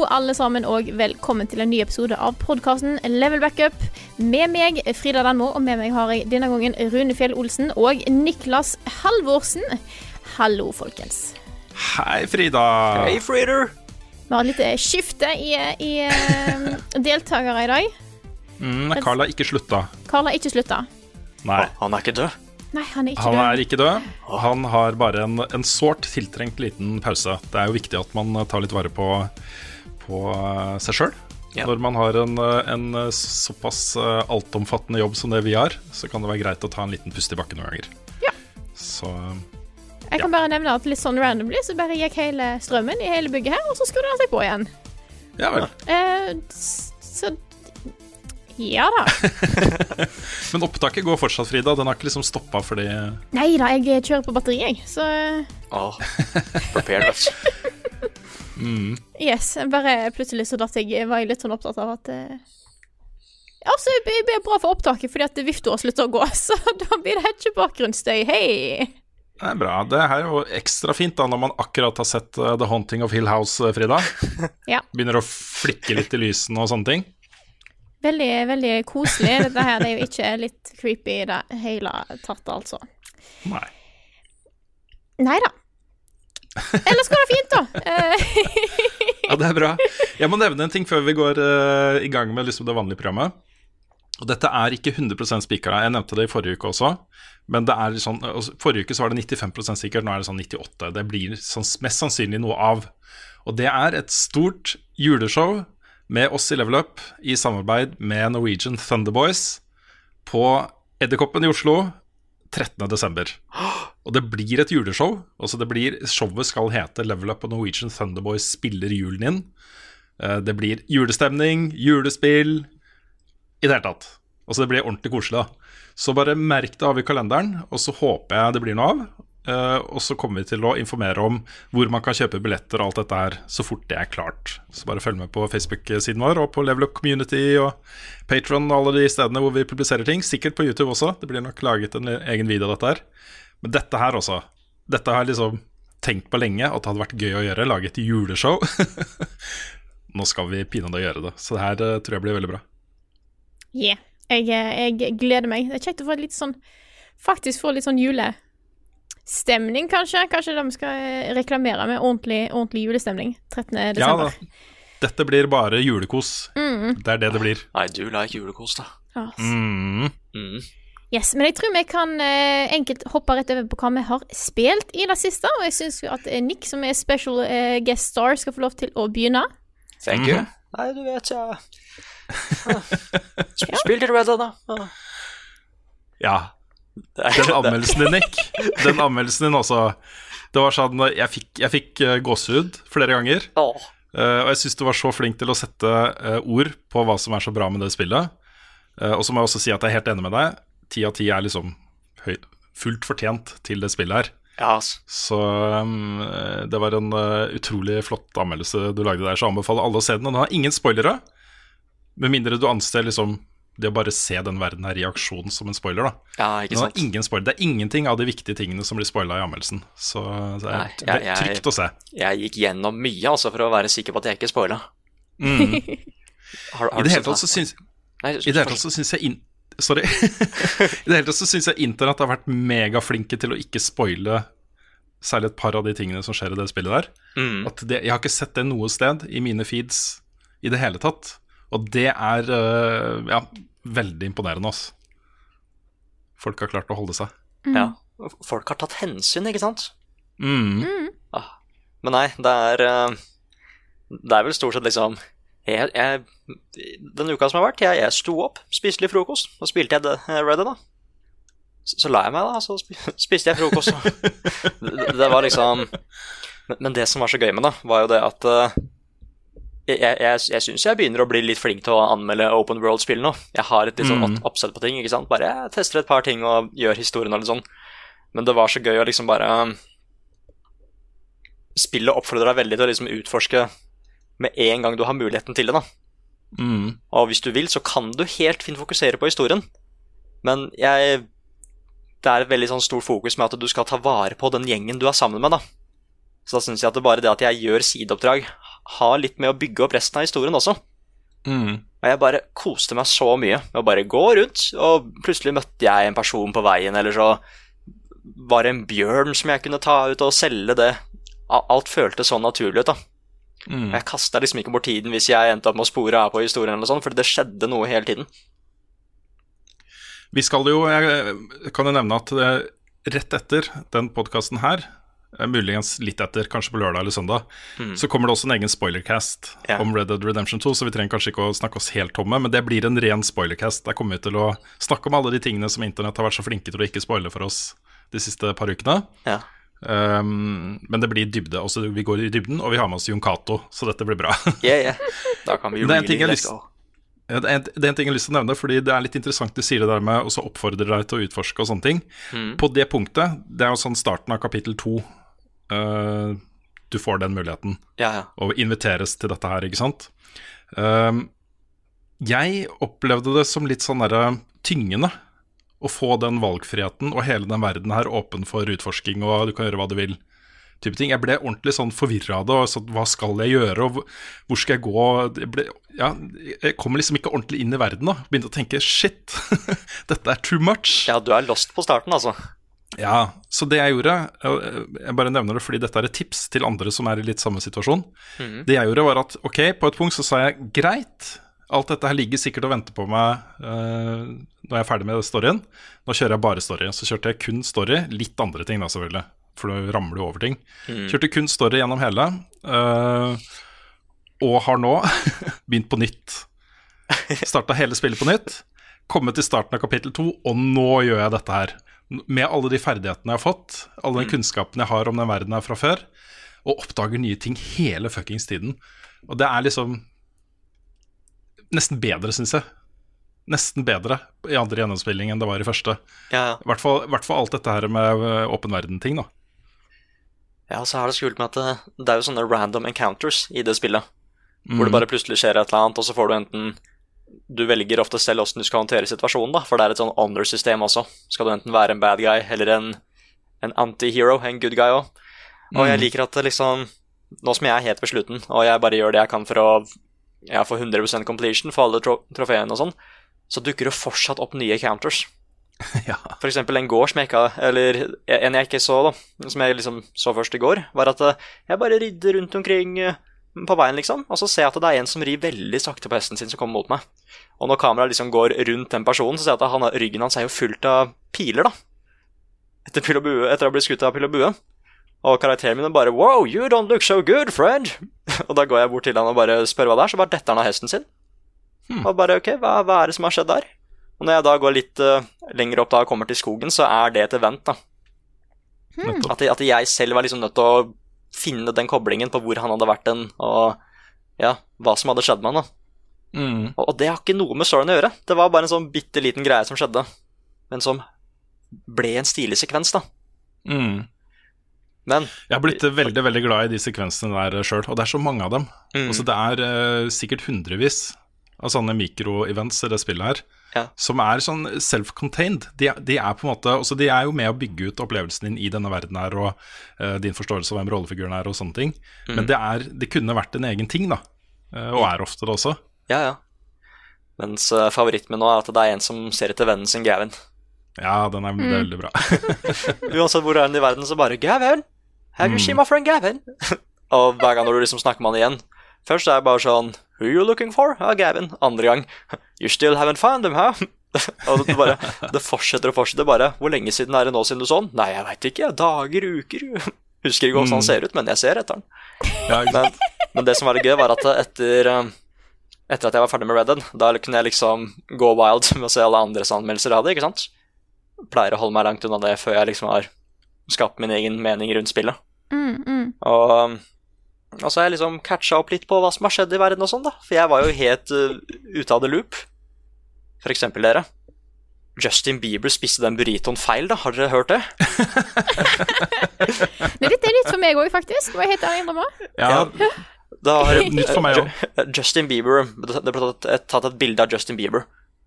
Hallo, alle sammen, og velkommen til en ny episode av podkasten Level Backup. Med meg Frida Danmo, og med meg har jeg denne gangen Rune Fjell Olsen og Niklas Halvorsen. Hallo, folkens. Hei, Frida. Hei, Freeder. Vi har et lite skifte i, i eh, deltakere i dag. Mm, Carl har ikke slutta. Carl har ikke slutta. Nei, Han er ikke død. Nei, han er ikke han død. er ikke død. Han har bare en, en sårt tiltrengt liten pause. Det er jo viktig at man tar litt vare på, på eh, seg sjøl. Ja. Når man har en, eh, en såpass eh, altomfattende jobb som det vi har, så kan det være greit å ta en liten pust i bakken noen ganger. Ja. Så Jeg kan bare nevne at litt sånn randomly så bare gikk hele strømmen i hele bygget her, og så skrudde den seg på igjen. ja vel. Eh, så Ja da. Men opptaket går fortsatt, Frida. Den har ikke liksom stoppa fordi Nei da, jeg kjører på batteri, jeg. Så Åh, prepared, du. yes. Bare plutselig så datt jeg var jeg litt sånn opptatt av at eh, Ja, så det blir bra for opptaket fordi at vifta slutter å gå, så da blir det ikke bakgrunnsstøy. Hei! Det er bra. Det her er jo ekstra fint da når man akkurat har sett eh, The Haunting of Hill House, eh, Frida. Ja. Begynner å flikke litt i lysene og sånne ting. Veldig, veldig koselig. Dette her det er jo ikke litt creepy i det hele tatt, altså. Nei. Nei da. Ellers går det fint, da. Eh, det er bra. Jeg må nevne en ting før vi går uh, i gang med liksom det vanlige programmet. Og dette er ikke 100% spikra. Jeg nevnte det i forrige uke også. Men det er sånn, altså, forrige uke så var det 95% sikkert, nå er det sånn 98 Det blir sånn, mest sannsynlig noe av. Og det er et stort juleshow med oss i Level Up i samarbeid med Norwegian Thunderboys på Edderkoppen i Oslo 13.12. Og det blir et juleshow. Altså det blir, showet skal hete Level Up Norwegian Thunderboys spiller julen inn. Eh, Det blir julestemning, julespill I det hele tatt. Altså det blir ordentlig koselig, da. Så bare merk det av i kalenderen, og så håper jeg det blir noe av. Eh, og så kommer vi til å informere om hvor man kan kjøpe billetter og alt dette her så fort det er klart. Så bare følg med på Facebook-siden vår og på Level Up Community og Patron og alle de stedene hvor vi publiserer ting. Sikkert på YouTube også. Det blir nok laget en egen video av dette her. Men dette her også. Dette har jeg liksom tenkt på lenge at det hadde vært gøy å gjøre. Lage et juleshow. Nå skal vi pinadø gjøre det. Så det her eh, tror jeg blir veldig bra. Yeah. Jeg, eh, jeg gleder meg. Det er kjekt å få litt sånn Faktisk få litt sånn julestemning, kanskje. Kanskje de skal eh, reklamere med ordentlig, ordentlig julestemning 13. Ja desember. da. Dette blir bare julekos. Det er det det blir. I do like julekos, da. Altså. Mm. Mm. Yes, men jeg tror vi kan eh, enkelt hoppe rett over på hva vi har spilt i det siste. Og jeg syns at eh, Nick, som er special eh, guest star, skal få lov til å begynne. Thank you. Nei, du vet, ja. Sp- Spill til Red Dead, da. Ja. Den anmeldelsen din, Nick. Den anmeldelsen din også. Det var sånn Jeg fikk, jeg fikk eh, gåsehud flere ganger. Oh. Uh, og jeg syns du var så flink til å sette uh, ord på hva som er så bra med det spillet. Uh, og så må jeg også si at jeg er helt enig med deg. Ti av ti er liksom høy, fullt fortjent til det spillet her. Ja, ass. Så um, det var en utrolig flott anmeldelse du lagde der, så jeg anbefaler alle å se den. Og den har ingen spoilere, med mindre du anser liksom det å bare se den verden her i aksjon som en spoiler, da. Ja, ikke sant? Det sant? ingen spoiler. Det er ingenting av de viktige tingene som blir spoila i anmeldelsen. Så det er, Nei, det jeg- er jeg- trygt å se. Jeg gikk gjennom mye, altså, for å være sikker på at jeg ikke spoila. Mm. Har, I det hele tatt så syns Nei, I det hele tatt så syns jeg in Sorry. I det hele tatt så syns jeg internett har vært megaflinke til å ikke spoile særlig et par av de tingene som skjer i det spillet der. Mm. Det, jeg har ikke sett det noe sted i mine feeds i det hele tatt. Og det er uh, ja, veldig imponerende, altså. Folk har klart å holde seg. Ja. Folk har tatt hensyn, ikke sant? Mm. Ah, Men nei, det er eh, Det er vel stort sett liksom jeg, jeg, Den uka som har vært, jeg, jeg sto opp, spiste litt frokost, og spilte jeg det- eh, da. Så, så la jeg meg, da, så spiste jeg frokost. det, det var liksom men, men det som var så gøy med det, var jo det at eh, jeg, jeg, jeg syns jeg begynner å bli litt flink til å anmelde open world-spill nå. Jeg har et litt sånn Mm. oppsett på ting. ikke sant? Bare jeg tester et par ting og gjør historien og litt sånn. Men det var så gøy å liksom bare Spillet oppfordrer deg veldig til å liksom utforske med en gang du har muligheten til det. da. Mm. Og hvis du vil, så kan du helt fint fokusere på historien. Men jeg Det er et veldig sånn stort fokus med at du skal ta vare på den gjengen du er sammen med, da. Så da syns jeg at det bare det at jeg gjør sideoppdrag, har litt med å bygge opp resten av historien også. Mm. Og jeg bare koste meg så mye med å bare gå rundt, og plutselig møtte jeg en person på veien, eller så var det en bjørn som jeg kunne ta ut og selge det. Alt føltes så naturlig ut, da. Mm. Jeg kasta liksom ikke bort tiden hvis jeg endte opp med å spore av på historien, eller sånn, for det skjedde noe hele tiden. Vi skal jo, jeg kan jo nevne at eh, rett etter den podkasten her, muligens litt etter, kanskje på lørdag eller søndag, så kommer det også en egen spoilercast Mm. Ja. om Red Dead Redemption 2, så vi trenger kanskje ikke å snakke oss helt tomme, men det blir en ren spoilercast. Der kommer vi til å snakke om alle de tingene som internett har vært så flinke til å ikke spoile for oss de siste par ukene. Ja. Um, men det blir dybde. Også vi går i dybden, og vi har med oss Jon Cato, så dette blir bra. Yeah, yeah. Da kan vi Det er en ting really Det er, en, det er en ting jeg har lyst til å nevne, fordi det er litt interessant du sier det der med å oppfordre deg til å utforske og sånne ting. På det punktet, det er jo sånn starten av kapittel to, eh, du får den muligheten Ja, ja. og inviteres til dette her, ikke sant? Uh, jeg opplevde det som litt sånn derre tyngende å få den valgfriheten og hele den verden her åpen for utforsking, og du kan gjøre hva du vil. Type ting. Jeg ble ordentlig sånn forvirra av det. og sånn, Hva skal jeg gjøre, og hvor skal jeg gå? Jeg, ble, ja, jeg kom liksom ikke ordentlig inn i verden. da Begynte å tenke shit, dette er too much. ja, du er lost på starten, altså. Ja, så det jeg gjorde Jeg bare nevner det fordi dette er et tips til andre som er i litt samme situasjon. Det jeg gjorde, var at ok, på et punkt så sa jeg greit, alt dette her ligger sikkert og venter på meg uh, når jeg er ferdig med storyen. Nå kjører jeg bare story. Så kjørte jeg kun story. Litt andre ting, da, selvfølgelig. For da ramler du over ting. Kjørte kun story gjennom hele. uh, og har nå begynt på nytt. Starta hele spillet på nytt. Kommet til starten av kapittel to, og nå gjør jeg dette her. Med alle de ferdighetene jeg har fått, all den kunnskapen jeg har om den verden her fra før, og oppdager nye ting hele fuckings tiden. Og det er liksom nesten bedre, syns jeg. Nesten bedre i andre gjennomspilling enn det var i første. Ja, ja. I hvert fall, hvert fall alt dette her med øh, åpen verden-ting, da. Ja, så er det så kult med at det, det er jo sånne random encounters i det spillet. Hvor Mm. det bare plutselig skjer et eller annet, og så får du enten Du velger ofte selv åssen du skal håndtere situasjonen, da, for det er et sånn honor-system også. Skal du enten være en bad guy eller en, en anti-hero, en good guy òg. Og jeg liker at liksom Nå som jeg er helt ved slutten, og jeg bare gjør det jeg kan for å ja, få 100% completion for alle tro trofeene og sånn, så dukker det fortsatt opp nye counters. ja. For eksempel en gård som jeg ikke Eller en jeg ikke så, da, som jeg liksom så først i går, var at eh, jeg bare ridder rundt omkring eh, på veien, liksom, og så ser jeg at det er en som rir veldig sakte på hesten sin, som kommer mot meg. Og når kameraet liksom går rundt den personen, så ser jeg at han, ryggen hans er jo fullt av piler, da. Etter, pil og bue, etter å blitt skutt av pil og bue. Og karakteren min er bare Wow, you don't look so good, friend. og da går jeg bort til han og bare spør hva det er, så bare detter han av hesten sin. Og bare ok, hva, hva er det som har skjedd der? Og når jeg da går litt uh, lenger opp da og kommer til skogen, så er det et event, da. Hmm. At, at jeg selv var liksom nødt til å finne den koblingen på hvor han hadde vært den, og ja, hva som hadde skjedd med han. da. Mm. Og, og det har ikke noe med storyen å gjøre. Det var bare en sånn bitte liten greie som skjedde, men som ble en stilig sekvens, da. Mm. Men Jeg har blitt veldig veldig glad i de sekvensene der sjøl, og det er så mange av dem. Mm. Altså, det er uh, sikkert hundrevis av sånne mikroevents i det spillet her, Ja. som er sånn self-contained. De, de er på en måte altså De er jo med å bygge ut opplevelsen din i denne verden her, og uh, din forståelse av hvem rollefiguren er, og sånne ting. Mm. Men det, er, det kunne vært en egen ting, da. Uh, og er ofte det også. ja, ja. Mens uh, favoritten min nå er at det er en som ser etter vennen sin Gavin. Ja, den er veldig bra. Uansett hvor du er i verden, så bare Gavin! Have you seen my friend Gavin? og hver gang når du liksom snakker med han igjen Først er det bare sånn Who are you looking for? Ja, Gavin. Andre gang You still haven't found him, huh? og det, bare, det fortsetter og fortsetter bare. Hvor lenge siden er det nå siden du så han? Nei, jeg veit ikke. Dager, uker. Husker ikke hvordan han ser ut, men jeg ser etter. Ja. Men, men det som var det gøy, var at etter, eh, etter at jeg var ferdig med Red Dead, da kunne jeg liksom gå wild med å se alle andres anmeldelser av det, ikke sant? Pleier å holde meg langt unna det før jeg liksom har skapt min egen mening rundt spillet. Mm, mm. Og, og så har jeg liksom catcha opp litt på hva som har skjedd i verden og sånn, da. For jeg var jo helt uh, ute av the loop. For eksempel dere. Justin Bieber spiste den burritoen feil, da. Har dere hørt det? Men dette er nytt for meg òg, faktisk. Må jeg helt ærlig innrømme. Ja, Da har, Nytt for meg òg. Justin Bieber Det ble tatt et, tatt et bilde av Justin Bieber.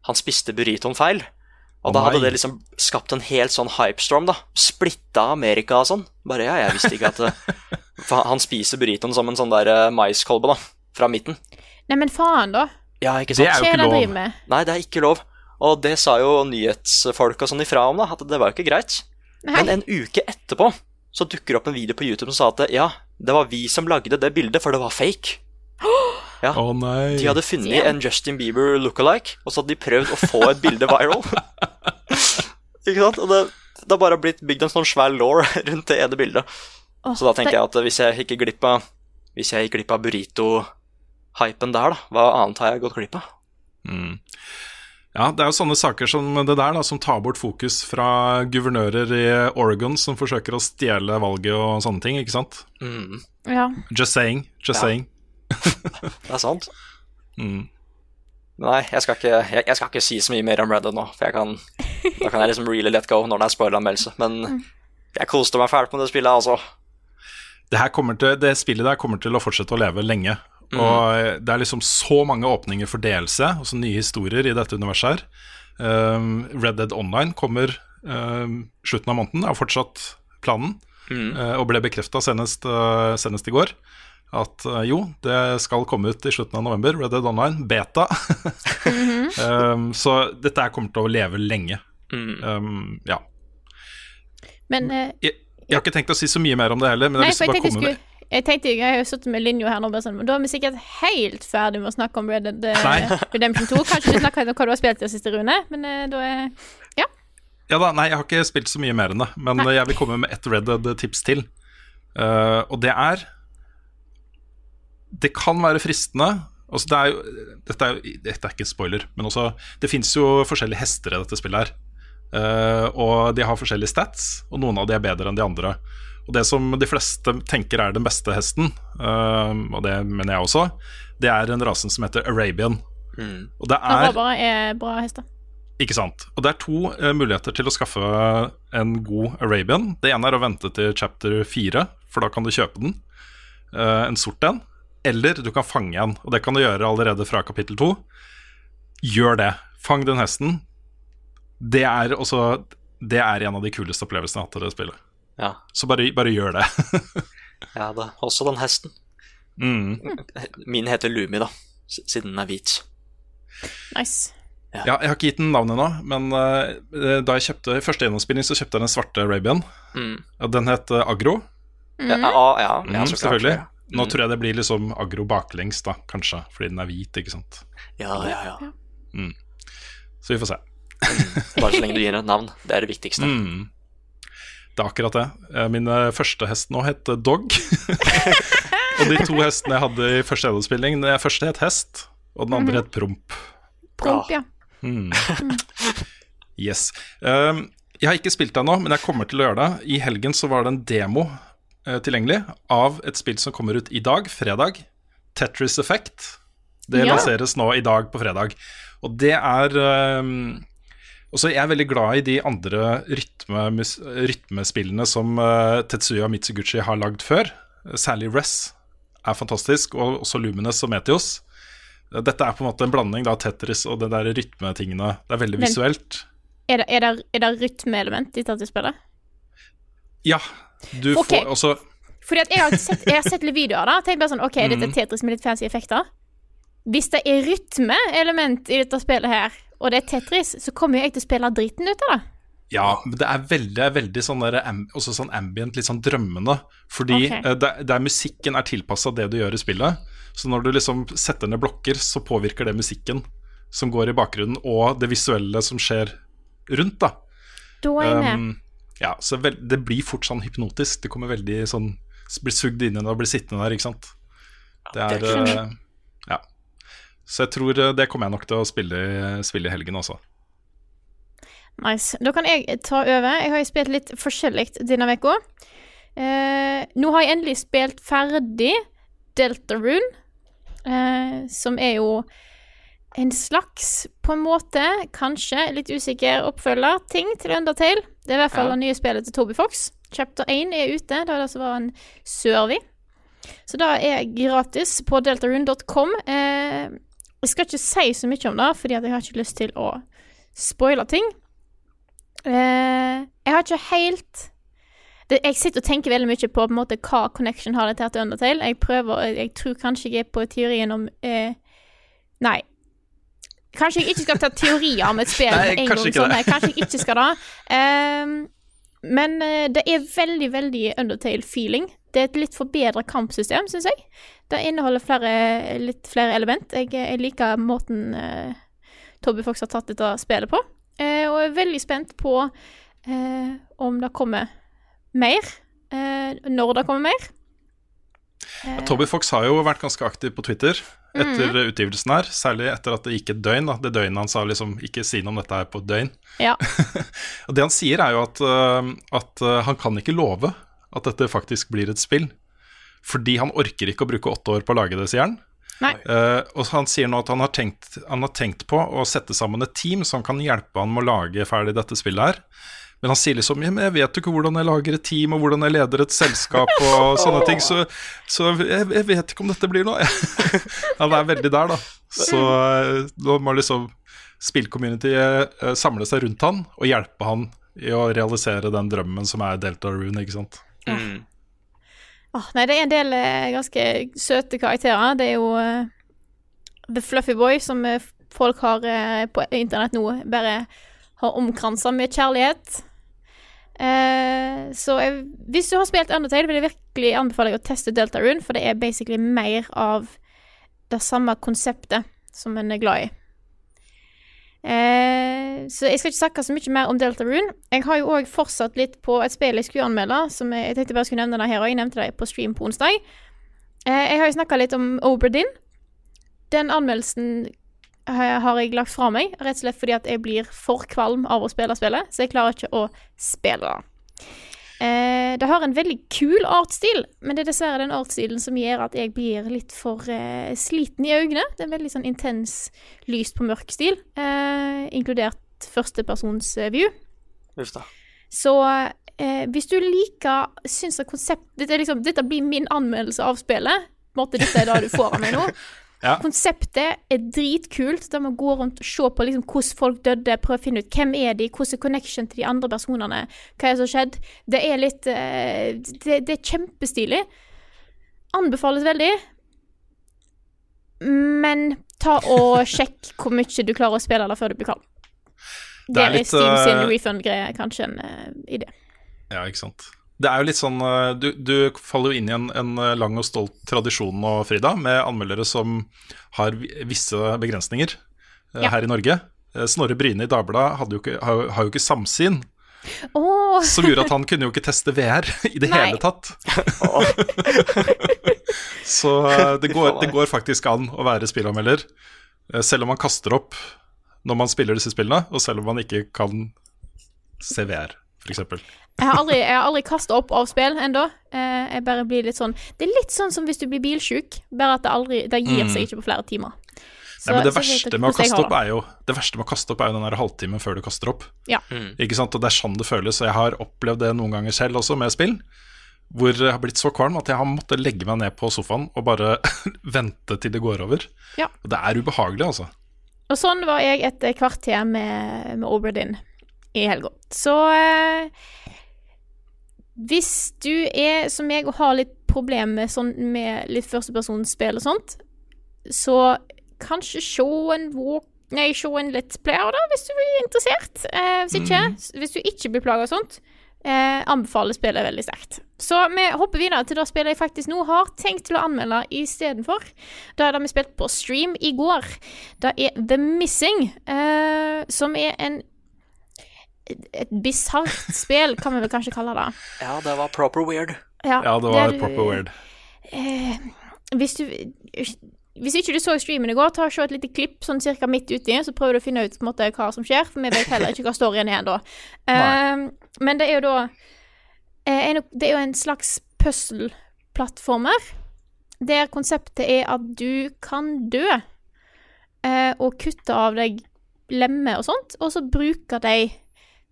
Han spiste burritoen feil. Og oh da hadde nei. det liksom skapt en helt sånn hypestorm, da. Splitta Amerika og sånn. Bare ja, jeg visste ikke at det, For han spiser burritoen som en sånn der eh, maiskolbe, da. Fra midten. Nei, men faen, da. Ja, ikke Det er jo ikke lov. Nei, det er ikke lov. Og det sa jo nyhetsfolk og sånn ifra om, da, at det var jo ikke greit. Nei. Men en uke etterpå så dukker det opp en video på YouTube som sa at ja, det var vi som lagde det bildet, for det var fake. Ja. Å nei. De hadde funnet en Justin Bieber lookalike, og så hadde de prøvd å få et bilde viral. ikke sant? Og det, det har bare blitt bygd en sånn svær law rundt det ene bildet. Åh, Så da tenker det- jeg at hvis jeg gikk glipp av Hvis jeg gikk glipp av burrito-hypen der, da, hva annet har jeg gått glipp av? Mm. Ja, det er jo sånne saker som det der, da, som tar bort fokus fra guvernører i Oregon som forsøker å stjele valget og sånne ting, ikke sant? Mm, Ja. Just saying, just Ja. saying. det er sant. Mm. Nei, jeg skal, ikke, jeg, jeg skal ikke si så mye mer om Reddit nå, for jeg kan, da kan jeg liksom really let go når det er spoileranmeldelse. Men jeg koste meg fælt med det spillet, altså. Det, her til, det spillet der kommer til å fortsette å leve lenge. Og det er liksom så mange åpninger for delelse, altså nye historier i dette universet her. Um, Red Dead Online kommer um, slutten av måneden, er fortsatt planen. uh, og ble bekrefta senest, uh, senest i går. At uh, jo, det skal komme ut i slutten av november. Red Dead Online, beta. um, så dette her kommer til å leve lenge. Mm. Um, ja. Men Jeg, jeg har ikke tenkt å si så mye mer om det heller, men Nei, jeg har lyst til å bare jeg komme med jeg tenkte jeg har jo sittet med Linjo her nå, sånn, men da er vi sikkert helt ferdig med å snakke om Red Dead eh, Nei. Redemption 2. Kanskje du snakker om hva du har spilt i det siste, Rune, men eh, da er Ja Ja da, nei, jeg har ikke spilt så mye mer enn det, men jeg vil komme med ett Red Dead-tips til. Uh, og det er Det kan være fristende altså det er jo, dette, er jo, dette er ikke spoiler, men også Det fins jo forskjellige hester i dette spillet her. Eh, og de har forskjellige stats, og noen av de er bedre enn de andre. Og det som de fleste tenker er den beste hesten, uh, og det mener jeg også, det er en rasen som heter Arabian. Mm. Og det er bare er bra hester. ikke sant. Og det er to uh, muligheter til å skaffe en god Arabian. Det ene er å vente til chapter 4, for da kan du kjøpe den. Eh, en sort en. Eller du kan fange en, og det kan du gjøre allerede fra kapittel 2. Gjør det. Fang den hesten. Det er også Det er en av de kuleste opplevelsene jeg har hatt av det spillet. Ja. Så bare, bare gjør det. ja, er også den hesten. mm. Min heter Lumi, da, siden den er hvit. Nice. Ja, jeg har ikke gitt den navn ennå, men uh, da jeg kjøpte første gjennomspilling, så kjøpte jeg den svarte Arabian. Mm. Den het eh, Agro. Ja, ja, ja, ja, Mm, selvfølgelig. Ja. Nå Mm. tror jeg det blir liksom agro baklengs, da, kanskje, fordi den er hvit, ikke sant. Ja, ja, ja. Så vi får se. Bare så lenge du gir den et navn. Det er det viktigste. Mm. Det er akkurat det. Eh, Min eh, første hest nå het Dog. og de to hestene jeg hadde i første gjennomspilling Den første het Hest, og den andre het Promp. Promp, ja. Mm. Yes. Um, jeg har ikke spilt det ennå, men jeg kommer til å gjøre det. I helgen så var det en demo uh, tilgjengelig av et spill som kommer ut i dag, fredag. Tetris Effect. Det Ja. lanseres nå i dag på fredag. Og det er um, også så er jeg veldig glad i de andre rytme, rytmespillene som eh, Tetsuya Mitsuguchi har lagd før. Særlig Ress er fantastisk, og også Luminous og Meteos. Dette er på en måte en blanding av Tetris og det der rytmetingene. Det er veldig Men- visuelt. Er det, er det, er det rytmeelement i dette spillet? Ja, du Ok. får også Fordi jeg har sett, jeg har sett litt videoer da Tenk bare sånn, ok, dette er Tetris med litt fancy effekter Hvis det er rytmeelement i dette spillet her Og det er Tetris, så kommer jo jeg til å spille dritten ut av det Ja, men det er veldig, veldig sånn, der, også sånn ambient, litt sånn drømmende. Fordi Ok. eh, det, det er musikken er tilpassa det du gjør i spillet. Så når du liksom setter ned blokker, så påvirker det musikken som går i bakgrunnen, og det visuelle som skjer rundt, da. Da er jeg med Um, Ja, så vel, det blir fort sånn hypnotisk. Det kommer veldig sånn Blir sugd inn i det og blir sittende der, ikke sant. Det er. Så jeg tror eh, det kommer jeg nok til å spille, spille i helgen også. Nice. Da kan jeg ta over. Jeg har jo spilt litt forskjellig denne uka. Eh, nå har jeg endelig spilt ferdig Deltarune, eh, som er jo en slags, på en måte, kanskje litt usikker oppfølger, ting til Undertale. Det er i hvert fall Ja. det nye spillet til Toby Fox. Chapter 1 er ute. Det var det som var en survey. Så det er gratis på deltarune.com. Eh, jeg skal ikke si så mye om det, fordi jeg har ikke lyst til å spoile ting. Uh, jeg har ikke helt det, Jeg sitter og tenker veldig mye på, på måte, hva connection har det til til Undertale. Jeg prøver, jeg, tror kanskje jeg er på teorien om uh, Nei. Kanskje jeg ikke skal ta teorier om et spill Nei, en gang sånn. Nei, kanskje jeg ikke skal det. Ehm, men eh, det er veldig, veldig Undertale-feeling. Det er et litt forbedra kampsystem, syns jeg. Det inneholder flere, litt flere element. Jeg, jeg liker måten eh, Toby Fox har tatt dette spillet på. Eh, og er veldig spent på eh, om det kommer mer. Eh, når det kommer mer. Ja, Toby Fox har jo vært ganske aktiv på Twitter etter mm. utgivelsen her. Særlig etter at det gikk et døgn. Da. Det døgnet han sa liksom 'ikke si noe om dette her på et døgn'. Ja. Og det han sier, er jo at, øh, at øh, han kan ikke love at dette faktisk blir et spill. Fordi han orker ikke å bruke åtte år på å lage det, sier han. Nei. Eh, og han sier nå at han har, tenkt, han har tenkt på å sette sammen et team som kan hjelpe han med å lage ferdig dette spillet her. Men han sier liksom 'Jeg vet jo ikke hvordan jeg lager et team, og hvordan jeg leder et selskap', og sånne ting, så, så jeg, jeg vet ikke om dette blir noe. han er veldig der, da. Så eh, nå må liksom spillcommunityet eh, samle seg rundt han og hjelpe han i å realisere den drømmen som er Delta Rune, ikke sant. Mm. Åh, nei, det er en del eh, ganske søte karakterer. Det er jo eh, The Fluffy Boy, som eh, folk har eh, på internett nå bare har omkransa med kjærlighet. Eh, så jeg, hvis du har spilt Undertale, vil jeg virkelig anbefale deg å teste Deltarune, for det er basically mer av det samme konseptet som en er glad i. Eh, så jeg skal ikke snakke så mye mer om Deltarune. Jeg har jo òg fortsatt litt på et spill jeg skulle anmelde, som jeg, jeg tenkte bare skulle nevne det her òg. Jeg nevnte det på stream på onsdag. Eh, jeg har jo snakka litt om Oberdin. Den anmeldelsen har jeg lagt fra meg, rett og slett fordi at jeg blir for kvalm av å spille spillet, så jeg klarer ikke å spille det. Eh, det har en veldig kul artsstil, men det er dessverre den artsstilen som gjør at jeg blir litt for eh, sliten i øynene. Det er en veldig sånn intens, lyst på mørk stil, eh, inkludert førstepersons eh. Uff da. Så eh, hvis du liker Syns at konsept dette, liksom, dette blir min anmeldelse av spillet. På en måte, dette er det du får av meg nå. Ja. Konseptet er dritkult. Der man går rundt og ser på liksom hvordan folk døde, prøver å finne ut hvem er de, hvordan er connection til de andre personene, hva er det som har skjedd. Det er litt eh, det, det er kjempestilig. Anbefales veldig. Men ta og sjekk hvor mye du klarer å spille det før du blir kald. Det er Der er litt, Steam sin eh, refund-greie kanskje en uh, idé. Ja, ikke sant. Det er jo litt sånn eh, Du, du faller jo inn i en, en eh, lang og stolt tradisjon nå, Frida, med anmeldere som har visse begrensninger eh, Ja. her i Norge. Snorre Bryne i Dagbladet har, har jo ikke samsyn, Oh. som gjorde at han kunne jo ikke teste VR i det Nei. hele tatt. Så det går, det går faktisk an å være spillanmelder, selv om man kaster opp når man spiller disse spillene, og selv om man ikke kan se VR, f.eks. Jeg har aldri, jeg har aldri kasta opp av spill ennå. Eh, jeg bare blir litt sånn Det er litt sånn som hvis du blir bilsjuk, bare at det aldri Det gir seg ikke på flere timer. Så- Mm. Nei, men det så verste dere med å kaste opp er jo Det verste med å kaste opp er jo den der halvtimen før du kaster opp. Ja. Ikke sant? Og det er sånn det føles. Og jeg har opplevd det noen ganger selv også med spill. Hvor jeg har blitt så kvalm at jeg har måttet legge meg ned på sofaen og bare vente til det går over. Ja. Og det er ubehagelig, altså. Og sånn var jeg et kvarter med, med Oberdin i helga. Så eh, hvis du er som meg og har litt problemer med, sånn, med litt førstepersonsspill og sånt, så kanskje se en walk Nei, se en Let's Player, da, hvis du blir interessert. Eh, hvis ikke, hvis du ikke blir plaga av sånt, eh, anbefaler spillet veldig sterkt. Så vi hopper videre til det spillet jeg faktisk nå har tenkt til å anmelde istedenfor. Da er det vi spilte på stream i går. Det er The Missing, eh, som er en et bisart spill, kan vi vel kanskje kalle det. Ja, det var proper weird. Ja, det var der proper weird. Eh, hvis du Hvis ikke du så streamen i går, ta og se et lite klipp sånn cirka midt uti, så prøver du å finne ut på en måte, hva som skjer, for vi vet heller ikke hva storyen er ennå. Eh, men det er jo da eh, en, Det er jo en slags puzzle-plattformer, der konseptet er at du kan dø eh, og kutte av deg lemmer og sånt, og så bruker dem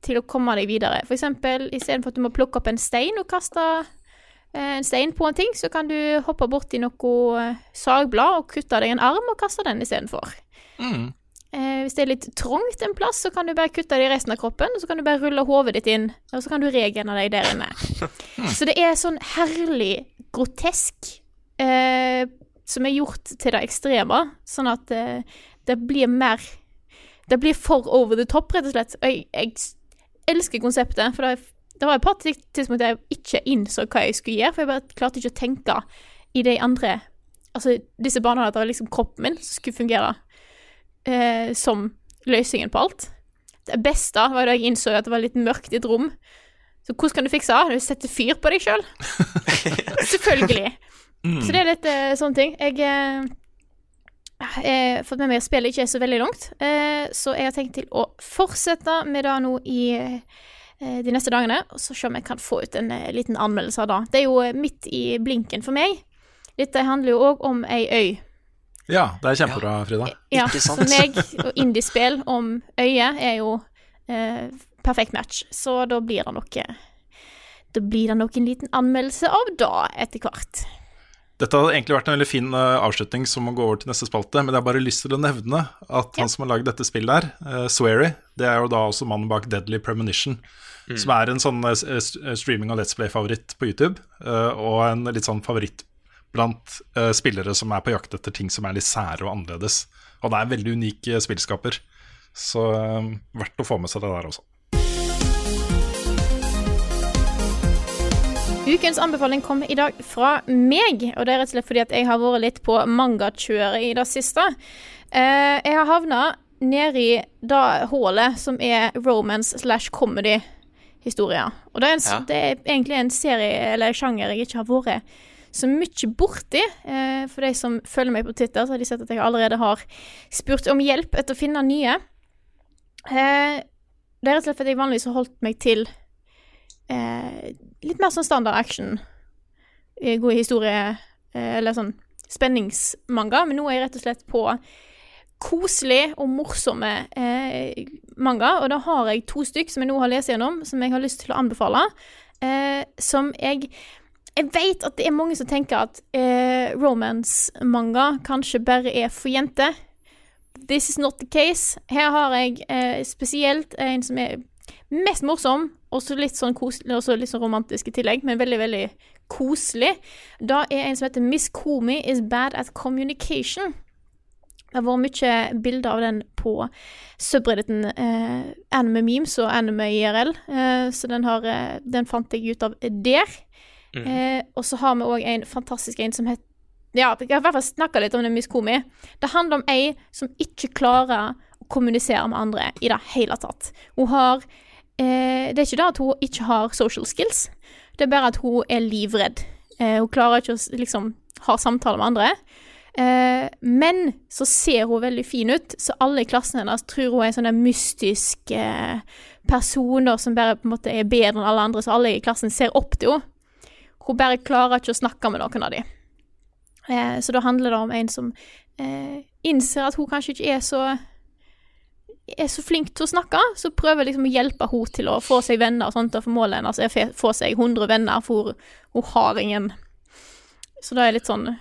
til å komme deg videre. Eksempel, istedenfor at du må plukke opp en stein og kaste eh, en stein på en ting, så kan du hoppe borti noe eh, sagblad og kutte deg en arm og kaste den istedenfor. Mm. Eh, hvis det er litt trangt en plass, så kan du bare kutte det i resten av kroppen, og så kan du bare rulle hodet ditt inn, og så kan du regene deg der inne. Så det er sånn herlig grotesk eh, som er gjort til det ekstreme, sånn at eh, det blir mer Det blir for over the top, rett og slett. Og jeg, jeg elsker konseptet, for det, var et par tidspunkt der jeg ikke innså hva jeg skulle gjøre, for jeg bare klarte ikke å tenke i de andre Altså disse banene at det var liksom kroppen min som skulle fungere eh, som løsningen på alt. Det beste var da jeg innså at det var litt mørkt i et rom. Så hvordan kan du fikse det? Du setter fyr på deg sjøl. Selvfølgelig. Så det er litt eh, sånne ting. Jeg eh, har fått med meg at spillet ikke er så veldig langt, eh, så jeg har tenkt til å fortsette med det nå i eh, de neste dagene, og så se om jeg kan få ut en eh, liten anmeldelse av det. Det er jo eh, midt i blinken for meg. Dette handler jo òg om ei øy. Ja, det er kjempebra, Frida. Ja, Ikke så meg og indiespill om øyet er jo eh, perfekt match, så da blir det noe Da blir det nok en liten anmeldelse av det etter hvert. Dette hadde egentlig vært en veldig fin eh, avslutning som å gå over til neste spalte, men jeg har bare lyst til å nevne at han som har lagd dette spillet her, uh, Swery, det er jo da også mannen bak Deadly Premonition, som er en sånn eh, eh, streaming- og Let's Play-favoritt på YouTube, eh, og en litt sånn favoritt blant eh, spillere som er på jakt etter ting som er litt sære og annerledes. Og det er en veldig unik eh, spillskaper, så eh, verdt å få med seg det der også. Ukens anbefaling kom i dag fra meg, og det er rett og slett fordi at jeg har vært litt på mangakjøret i det siste. Eh, jeg har havna nedi det hullet som er romance slash comedy-historier. Og det er, en, Ja. det er egentlig en serie eller sjanger jeg ikke har vært så mye borti. Eh, for de som følger meg på Twitter, så har de sett at jeg allerede har spurt om hjelp etter å finne nye. Eh, det er rett og slett fordi jeg vanligvis har holdt meg til eh, litt mer sånn standard action. God Gode historie, eh, eller sånn spenningsmanga. Men nå er jeg rett og slett på koselig og morsomme eh, manga. Og da har jeg to stykk som jeg nå har lest gjennom, som jeg har lyst til å anbefale. Eh, som jeg Jeg vet at det er mange som tenker at eh, romance-manga kanskje bare er for jenter. This is not the case. Her har jeg eh, spesielt en som er mest morsom, og så litt sånn koselig, også litt sånn romantisk i tillegg, men veldig, veldig koselig. Da er en som heter Miss Komi is bad at communication. Det har vært mye bilder av den på subredditen eh, Anime Memes og Anime IRL, eh, så den, har, eh, den fant jeg ut av der. Eh, og så har vi òg en fantastisk en som heter Ja, jeg har i hvert fall snakka litt om den Miss Komi. Det handler om ei som ikke klarer å kommunisere med andre i det hele tatt. Hun har eh, Det er ikke det at hun ikke har social skills, det er bare at hun er livredd. Eh, hun klarer ikke å liksom ha samtaler med andre. Eh, men så ser hun veldig fin ut, så alle i klassen hennes tror hun er en sånn mystisk eh, person da, som bare på en måte er bedre enn alle andre, så alle i klassen ser opp til henne. Hun bare klarer ikke å snakke med noen av dem. Eh, så da handler det om en som eh, innser at hun kanskje ikke er så er så flink til å snakke, så prøver jeg liksom å hjelpe henne til å få seg venner og sånt, og for målet hennes er å få seg 100 venner, for hun, har ingen. Så da er det litt sånn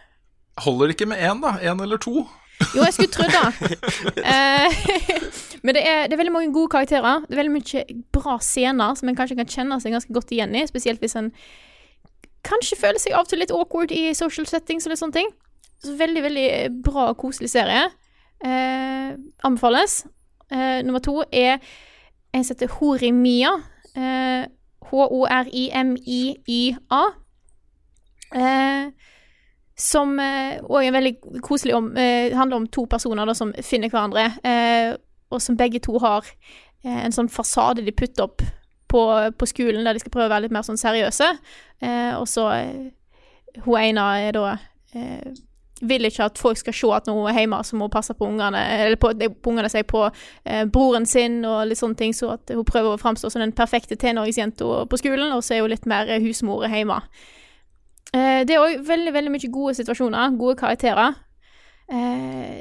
Holder det ikke med én, da? Én eller to? Jo, jeg skulle trodd det. Eh, men det er, det er veldig mange gode karakterer. Det er veldig mye bra scener som en kanskje kan kjenne seg ganske godt igjen i, spesielt hvis en kanskje føler seg av og til litt awkward i social settings og litt sånne ting. Så veldig, veldig bra og koselig serie. Eh, anbefales. Eh, nummer to er en som heter Horimia. Eh, H-o-r-i-m-i-y-a. Uh, som òg er veldig koselig om eh, handler om to personer da, som finner hverandre, eh, og som begge to har eh, en sånn fasade de putter opp på, på skolen, der de skal prøve å være litt mer sånn seriøse. Eh, og så eh, Hun ene er da eh, vil ikke at folk skal se at når hun er hjemme, så må hun passe på ungene, eller på, på ungene seg på eh, broren sin og litt sånne ting, så at hun prøver å framstå som den perfekte tenåringsjenta på skolen, og så er hun litt mer eh, husmor hjemme. Eh, det er òg veldig, veldig mye gode situasjoner, gode karakterer. Eh,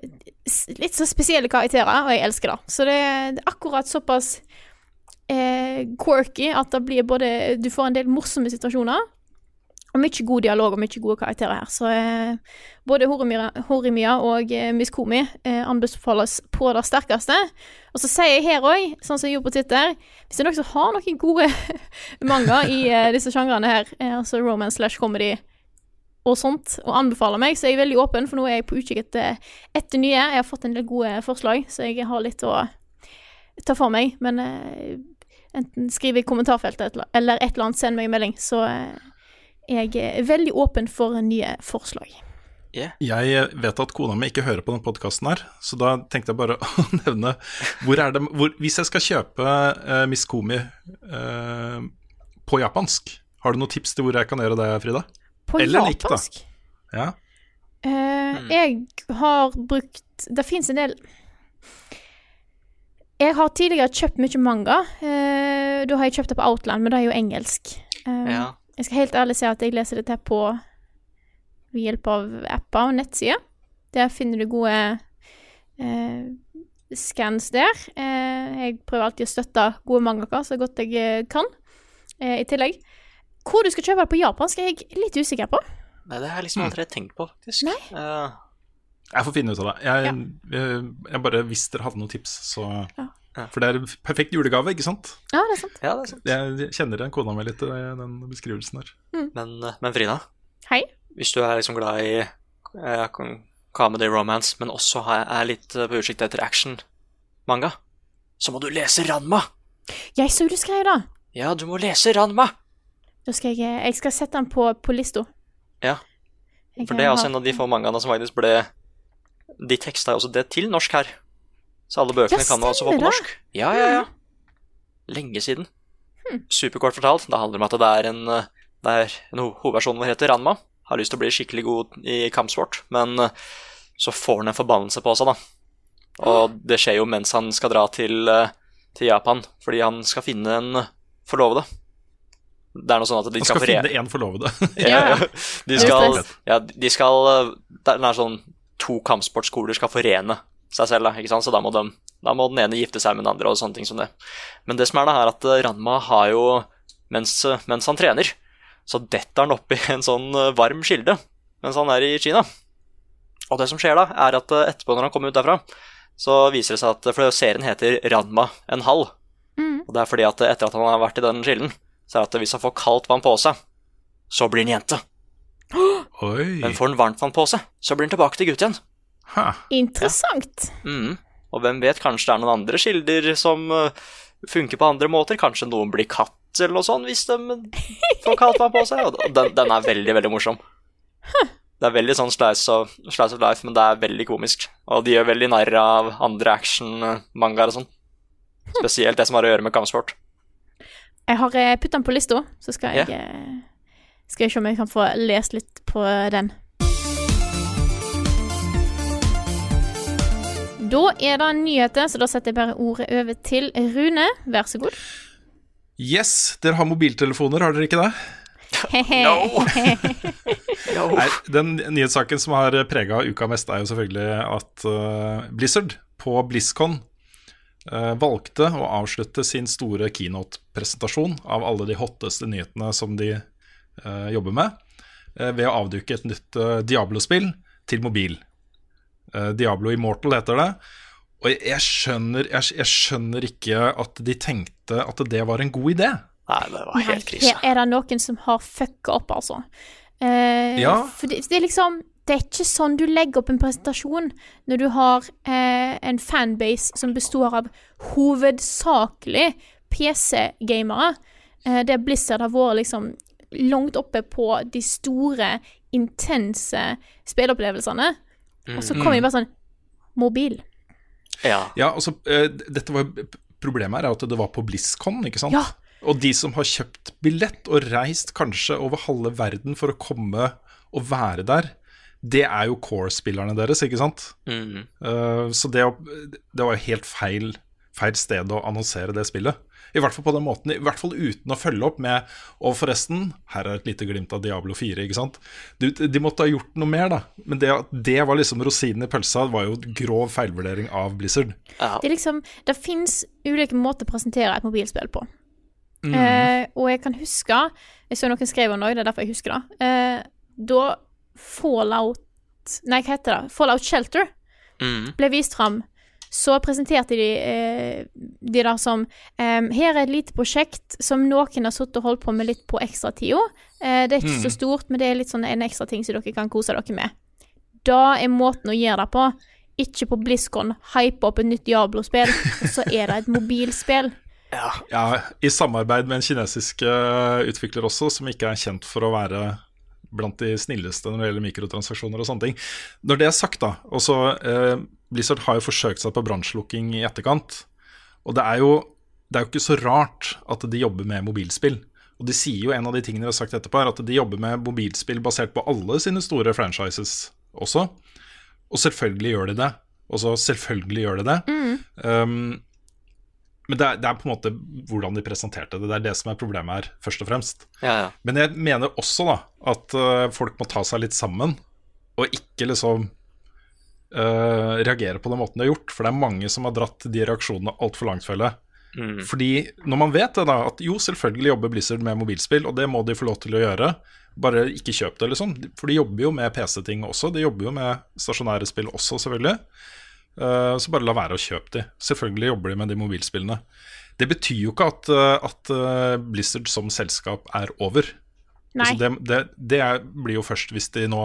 litt så spesielle karakterer, og jeg elsker det. Så det, det er akkurat såpass eh, quirky at det blir både Du får en del morsomme situasjoner, og mye god dialog og mye gode karakterer her. Så eh, både Horimia, og eh, Miss Komi eh, anbefales på det sterkeste. Og så sier jeg her òg, sånn som jeg gjorde på Twitter, hvis det er noen som har noen gode manga i eh, disse sjangrene her, eh, altså romance slash comedy og sånt, og anbefaler meg, så er jeg veldig åpen, for nå er jeg på utkikk etter, etter nye. Jeg har fått en del gode forslag, så jeg har litt å ta for meg. Men eh, enten skriv i kommentarfeltet eller et eller annet, send meg en melding, så eh, jeg er veldig åpen for nye forslag. Jeg vet at kona mi ikke hører på denne podkasten her, så da tenkte jeg bare å nevne hvor er det, hvor, Hvis jeg skal kjøpe uh, Miss Komi uh, på japansk, har du noen tips til hvor jeg kan gjøre det, Frida? På Eller lik, da. japansk? Ja. Eh, Jeg har brukt Det fins en del Jeg har tidligere kjøpt mye manga. Eh, da har jeg kjøpt det på Outland, men det er jo engelsk. Ja. Jeg skal helt ærlig si at jeg leser dette på ved hjelp av apper og nettsider. Der finner du gode eh, scans der. Eh, jeg prøver alltid å støtte gode mangaka så godt jeg eh, kan, eh, i tillegg. Hvor du skal kjøpe det på japansk, er jeg litt usikker på. Nei, det har jeg liksom aldri tenkt på, faktisk. Nei. Uh... Jeg får finne ut av det. Jeg, Ja. jeg, jeg bare Hvis dere hadde noen tips, så Ja. For det er en perfekt julegave, ikke sant? Ja, det er sant. ja, det er sant. Jeg kjenner igjen kona mi litt i den beskrivelsen der. Men, eh, men Frida, Hei. hvis du er liksom glad i eh, comedy romance, men også er litt eh, på utsikt etter action-manga, så må du lese Ranma! Jeg så du skrev det. Ja, du må lese Ranma! Da skal jeg, jeg skal sette den på, på lista. Ja, For det er også en av de få mangaene som faktisk ble De teksta jo også det til norsk her. Så alle bøkene kan man også få på norsk. Ja, ja, ja. Lenge siden. Superkort fortalt. Det handler om at det er en, eh, det er en ho- hovedperson som heter Ranma. Har lyst til å bli skikkelig god i kampsport, men eh, så får han en forbannelse på seg, da. Og det skjer jo mens han skal dra til, eh, til Japan, fordi han skal finne en forlovede. Det er noe sånn at de skal, skal finne én forlovede. ja, ja. De skal, ja, de skal Det er sånn to kampsportskoler skal forene seg selv, da, ikke sant? så da må, de, da må den ene gifte seg med den andre og sånne ting som det. Men det som er da, er at eh, Ranma har jo, mens, eh, mens han trener, så detter han oppi en sånn eh, varm kilde mens han er i Kina. Og det som skjer da, er at etterpå når han kommer ut derfra, så viser det seg at For serien heter Ranma en halv. Mm. Og det er fordi at etter at han har vært i den kilden, så er det at hvis han får kaldt vann på seg, så blir han jente. Oi. Men får han varmt vann på seg, så blir han tilbake til gutt igjen. Ha. Interessant. Mm. Og hvem vet, kanskje det er noen andre kilder som eh, funker på andre måter. Kanskje noen blir katt eller noe sånt hvis de får kalt meg på seg. Og den, den er veldig, veldig morsom. Det er veldig sånn slice of, slice of life, men det er veldig komisk. Og de gjør veldig narr av andre action-mangaer og sånn. Spesielt det som har å gjøre med kampsport. Jeg har putt den på lista, så skal jeg yeah. Skal jeg se om jeg kan få lest litt på den. Da er det nyheter, så da setter jeg bare ordet over til Rune. Vær så god. Yes, dere har mobiltelefoner, har dere ikke det? Nei, den nyhetssaken som har prega uka mest, er jo selvfølgelig at uh, Blizzard på BlizzCon uh, valgte å avslutte sin store keynote-presentasjon av alle de hotteste nyhetene som de uh, jobber med, eh, ved å avduke et nytt Diablo-spill til mobil. Eh, Diablo Immortal heter det. Og jeg, jeg, skjønner, jeg, jeg skjønner ikke at de tenkte at det var en god idé. Nei, det var helt krise. Her er det noen som har fucka opp, altså. Eh, Ja. For det, det er liksom Det er ikke sånn du legger opp en presentasjon når du har eh, en fanbase som består av hovedsakelig PC-gamere. Eh, der Blizzard har vært liksom langt oppe på de store, intense spilleopplevelsene. Og så kommer de bare sånn Mobil. Ja. Ja, altså, dette var problemet her er at det var på BlizzCon, ikke sant? Ja. Og de som har kjøpt billett og reist kanskje over halve verden for å komme og være der, det er jo core-spillerne deres, ikke sant? Mm. Uh, så det, det var jo helt feil, feil sted å annonsere det spillet. I hvert fall på den måten, i hvert fall uten å følge opp med Og forresten, her er et lite glimt av Diablo 4, ikke sant. De, de måtte ha gjort noe mer, da. Men det, det var liksom rosinen i pølsa, det var jo grov feilvurdering av Blizzard. Det er liksom Det fins ulike måter å presentere et mobilspill på. Eh, og jeg kan huske Jeg så noen skrev om det, det er derfor jeg husker det. Eh, da Fallout Nei, hva heter det? Fallout Shelter Mm. ble vist fram, så presenterte de eh, de der som eh, Her er et lite prosjekt som noen har sittet og holdt på med litt på ekstratida. Eh, det er ikke så stort, men det er litt sånn en ekstra ting som dere kan kose dere med. Da er måten å gjøre det på. Ikke på BlizzCon, hype opp et nytt Diablo-spill, og så er det et mobilspill. Ja, I samarbeid med en kinesisk eh, utvikler også, som ikke er kjent for å være blant de snilleste når det gjelder mikrotransaksjoner og sånne ting. Når det er sagt, da også, eh, Blizzard har jo forsøkt seg på brannslukking i etterkant. Og det er, jo, det er jo ikke så rart at de jobber med mobilspill. Og de sier jo en av de tingene de har sagt etterpå, er at de jobber med mobilspill basert på alle sine store franchises også. Og selvfølgelig gjør de det. Og så selvfølgelig gjør de det. Um, men det er, det er på en måte hvordan de presenterte det. Det er det som er problemet her, først og fremst. Ja, ja. Men jeg mener også da at øh, folk må ta seg litt sammen, og ikke liksom øh, reagere på den måten de har gjort. For det er mange som har dratt de reaksjonene altfor langt, føler. Mm. Fordi når man vet det, da, at jo, selvfølgelig jobber Blizzard med mobilspill, og det må de få lov til å gjøre, bare ikke kjøp det, liksom. For de jobber jo med PC-ting også. De jobber jo med stasjonære spill også, selvfølgelig. Uh, så bare la være å kjøpe de. Selvfølgelig jobber de med de mobilspillene. Det betyr jo ikke at, eh, at Blizzard som selskap er over. Nei. Altså det det, det er, blir jo først hvis de nå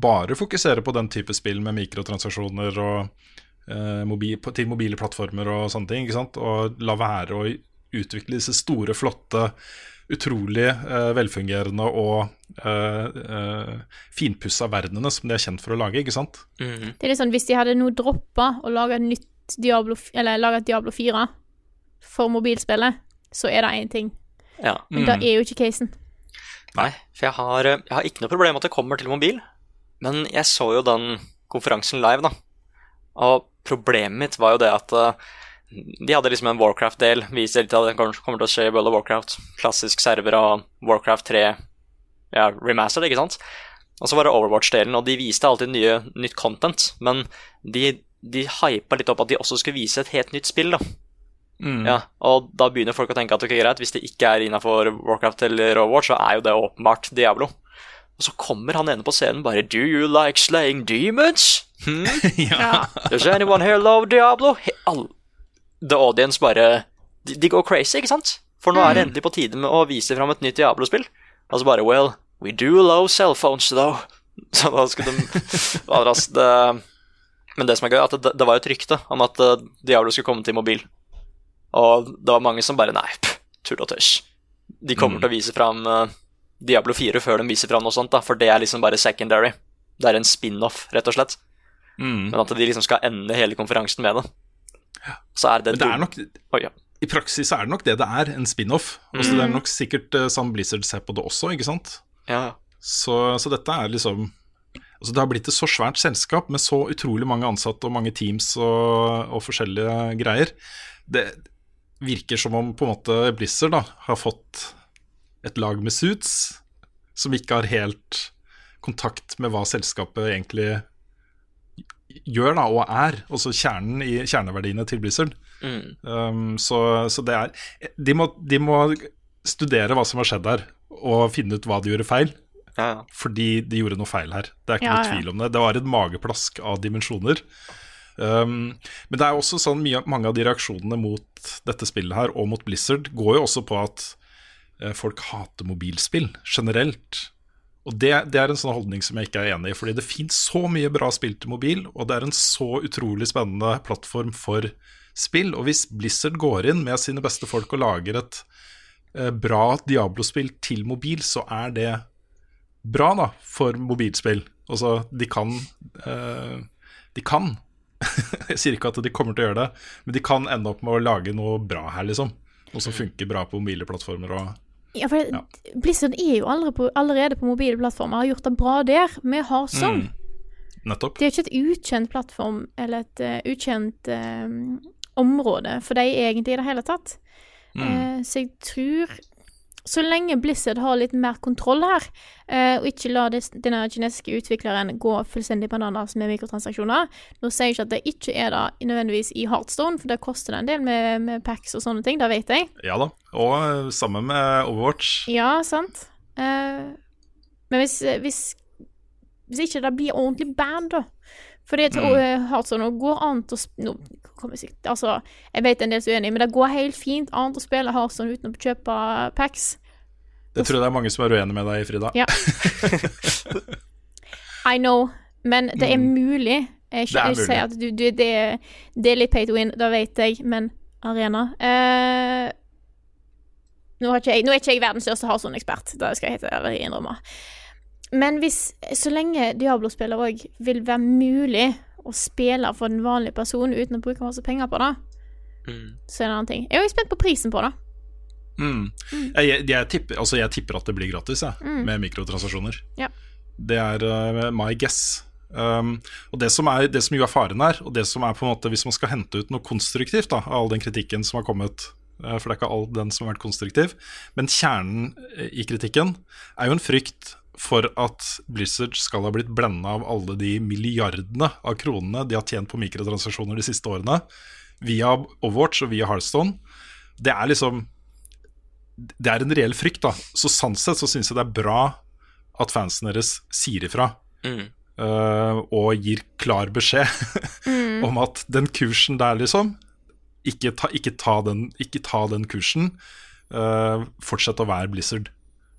bare fokuserer på den type spill med mikrotransaksjoner og eh, mobil, til mobile plattformer og sånne ting. ikke sant? Og la være å utvikle disse store, flotte, utrolig eh, velfungerende og eh, eh, finpussa verdenene som de er kjent for å lage. ikke sant? Mhm. Det er litt sånn, Hvis de hadde nå droppa å lage et nytt Diablo, eller lage et Diablo 4 for mobilspillet, så er det én ting. ja. Men det er jo ikke casen. Nei, for jeg har, eh, jeg har ikke noe problem med at det kommer til mobil, men jeg så jo den konferansen live, da. Og problemet mitt var jo det at eh, de hadde liksom en Warcraft-del, viser litt av det kommer til å skje i World of Warcraft. Klassisk server av Warcraft 3, ja, remastered, ikke sant? Og så var det Overwatch-delen, og de viste alltid nye, nytt content, men de, de hypa litt opp at de også skulle vise et helt nytt spill, da. Ja, og da begynner folk å tenke at ok, greit, hvis det ikke er innafor Warcraft eller Overwatch, så er jo det åpenbart Diablo. Og så kommer han ene på scenen bare Do you like slaying demons? Hmm? Does anyone here love Diablo? He all The audience bare de, de går crazy, ikke sant? For nå er det endelig på tide med å vise fram et nytt Diablo-spill. Og så bare Well, we do love cellphones, though. Så da skulle de altså, det, Men det som er gøy, er at det, det var et rykte om at eh, Diablo skulle komme til mobil. Og det var mange som bare Nei, tull og tøys. De kommer til å vise fram eh, Diablo 4 før de viser fram noe sånt, da, for det er liksom bare secondary. Det er en spin-off, rett og slett. Mm. Men at de liksom skal ende hele konferansen med det. Så er det det er nok Oi, ja. I praksis er det nok det det er, en spin-off. Altså, Mm. Det er nok sikkert uh, Sam Blizzard ser på det også, ikke sant? Ja, Så, så dette er liksom Altså Det har blitt et så svært selskap med så utrolig mange ansatte og mange teams og, og forskjellige greier. Det virker som om på en måte Blizzard da har fått et lag med suits som ikke har helt kontakt med hva selskapet egentlig gjør da, og er. Også kjernen i kjerneverdiene til Blizzard. Mm. Um, så, så det er de må, de må studere hva som har skjedd her, og finne ut hva de gjorde feil. ja, ja. Fordi de gjorde noe feil her. Det er ikke Ja, noe tvil om det. Det var et mageplask av dimensjoner. Um, men det er også sånn mye, mange av de reaksjonene mot dette spillet her, og mot Blizzard, går jo også på at uh, folk hater mobilspill generelt. Og det, det er en sånn holdning som jeg ikke er enig i, fordi det fins så mye bra spill til mobil, og det er en så utrolig spennende plattform for spill. Og hvis Blizzard går inn med sine beste folk og lager et uh, bra Diablo-spill til mobil, så er det bra da, for mobilspill. Altså, de kan uh, De kan Jeg sier ikke at de kommer til å gjøre det, men de kan ende opp med å lage noe bra her, liksom. Noe som funker bra på mobile plattformer og Ja, for Ja. Blizzard er jo allerede på, allerede på mobile plattformer, har gjort det bra der, med Hearthstone. Mm. Nettopp. Det er ikke et ukjent plattform, eller et uh, ukjent eh, område for de egentlig i det hele tatt. Mm. Uh, så jeg tror Så lenge Blizzard har litt mer kontroll her, eh, og ikke lar denne kinesiske utvikleren gå fullstendig bananas med mikrotransaksjoner Nå sier jeg ikke at det ikke er det nødvendigvis i Heartstone, for det koster det en del med, med packs og sånne ting, det vet jeg. Ja da. Og eh, sammen med Overwatch. Ja, sant. Eh, men hvis, hvis Hvis ikke det blir ordentlig band, da For det Mm. mm. sånn, nå går an å sp- jeg Altså, jeg vet en del som er uenig, men det går helt fint an å spille Heartstone uten å kjøpe packs. Det tror jeg det er mange som er uenig med deg, i, Frida. Ja. I know, men det er mulig. Jeg, Mm. Det er jeg sier mulig. at du, du, det, det er litt pay to win, det vet jeg, men Arena eh, nå, jeg, nå er ikke jeg verdens største Hearthstone-ekspert, det skal jeg helt ærlig innrømme. Men hvis, så lenge Diablo-spiller òg vil være mulig å spille for den vanlige personen uten å bruke masse penger på det, Mm. så er det en annen ting. Jeg er jo spent på prisen på det. Mm. Jeg, jeg, tipper, altså jeg tipper at det blir gratis, jeg, med mikrotransaksjoner. Ja. Det er uh, my guess. Um, og det som, er, det som jo er faren her, og det som er på en måte hvis man skal hente ut noe konstruktivt da, av all den kritikken som har kommet, uh, for det er ikke all den som har vært konstruktiv, men kjernen uh, i kritikken er jo en frykt for at Blizzard skal ha blitt blenda av alle de milliardene av kronene de har tjent på mikrotransaksjoner de siste årene, via Overwatch og via Hearthstone. Det er liksom det er en reell frykt, da. Så sant sett så syns jeg det er bra at fansen deres sier ifra. Mm. Uh, og gir klar beskjed om at den kursen der, liksom Ikke ta, ikke ta, den, ikke ta den kursen. Uh, fortsett å være Blizzard.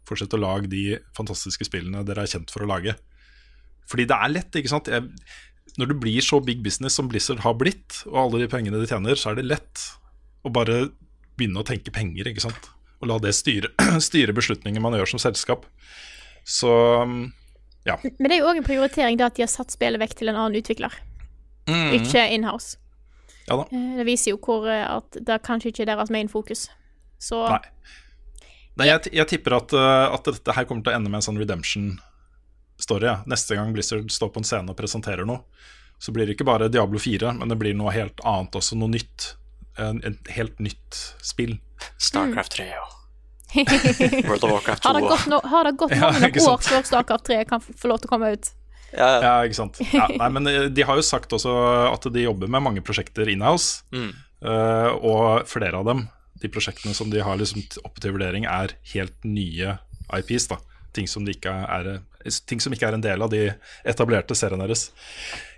Fortsett å lage de fantastiske spillene dere er kjent for å lage. Fordi det er lett, ikke sant. Jeg, når du blir så big business som Blizzard har blitt, og alle de pengene de tjener, så er det lett å bare begynne å tenke penger, ikke sant. Og la det styre, styre beslutninger man gjør som selskap. Så ja. Men det er jo òg en prioritering det at de har satt spillet vekk til en annen utvikler, ikke inhouse. Ja da. Eh, Det viser jo hvor eh, at det kanskje ikke er deres main fokus. Så Nei. Nei, jeg, jeg tipper at, uh, at dette her kommer til å ende med en sånn redemption-story. Ja. Neste gang Blizzard står på en scene og presenterer noe, så blir det ikke bare Diablo 4, men det blir noe helt annet også, noe nytt. En, en helt nytt spill. Starcraft 3 og World of Warcraft 2. har det gått, no, har det gått Ja, mange år før Starcraft 3 kan få lov til å komme ut? Ja, ja. Ja, ikke sant. Ja, nei, men eh, de har jo sagt også at de jobber med mange prosjekter inhouse, Mm. eh, og flere av dem, de prosjektene som de har liksom oppe til vurdering, er helt nye IPs. da Ting som, ikke er, eh, ting som ikke er en del av de etablerte seriene deres.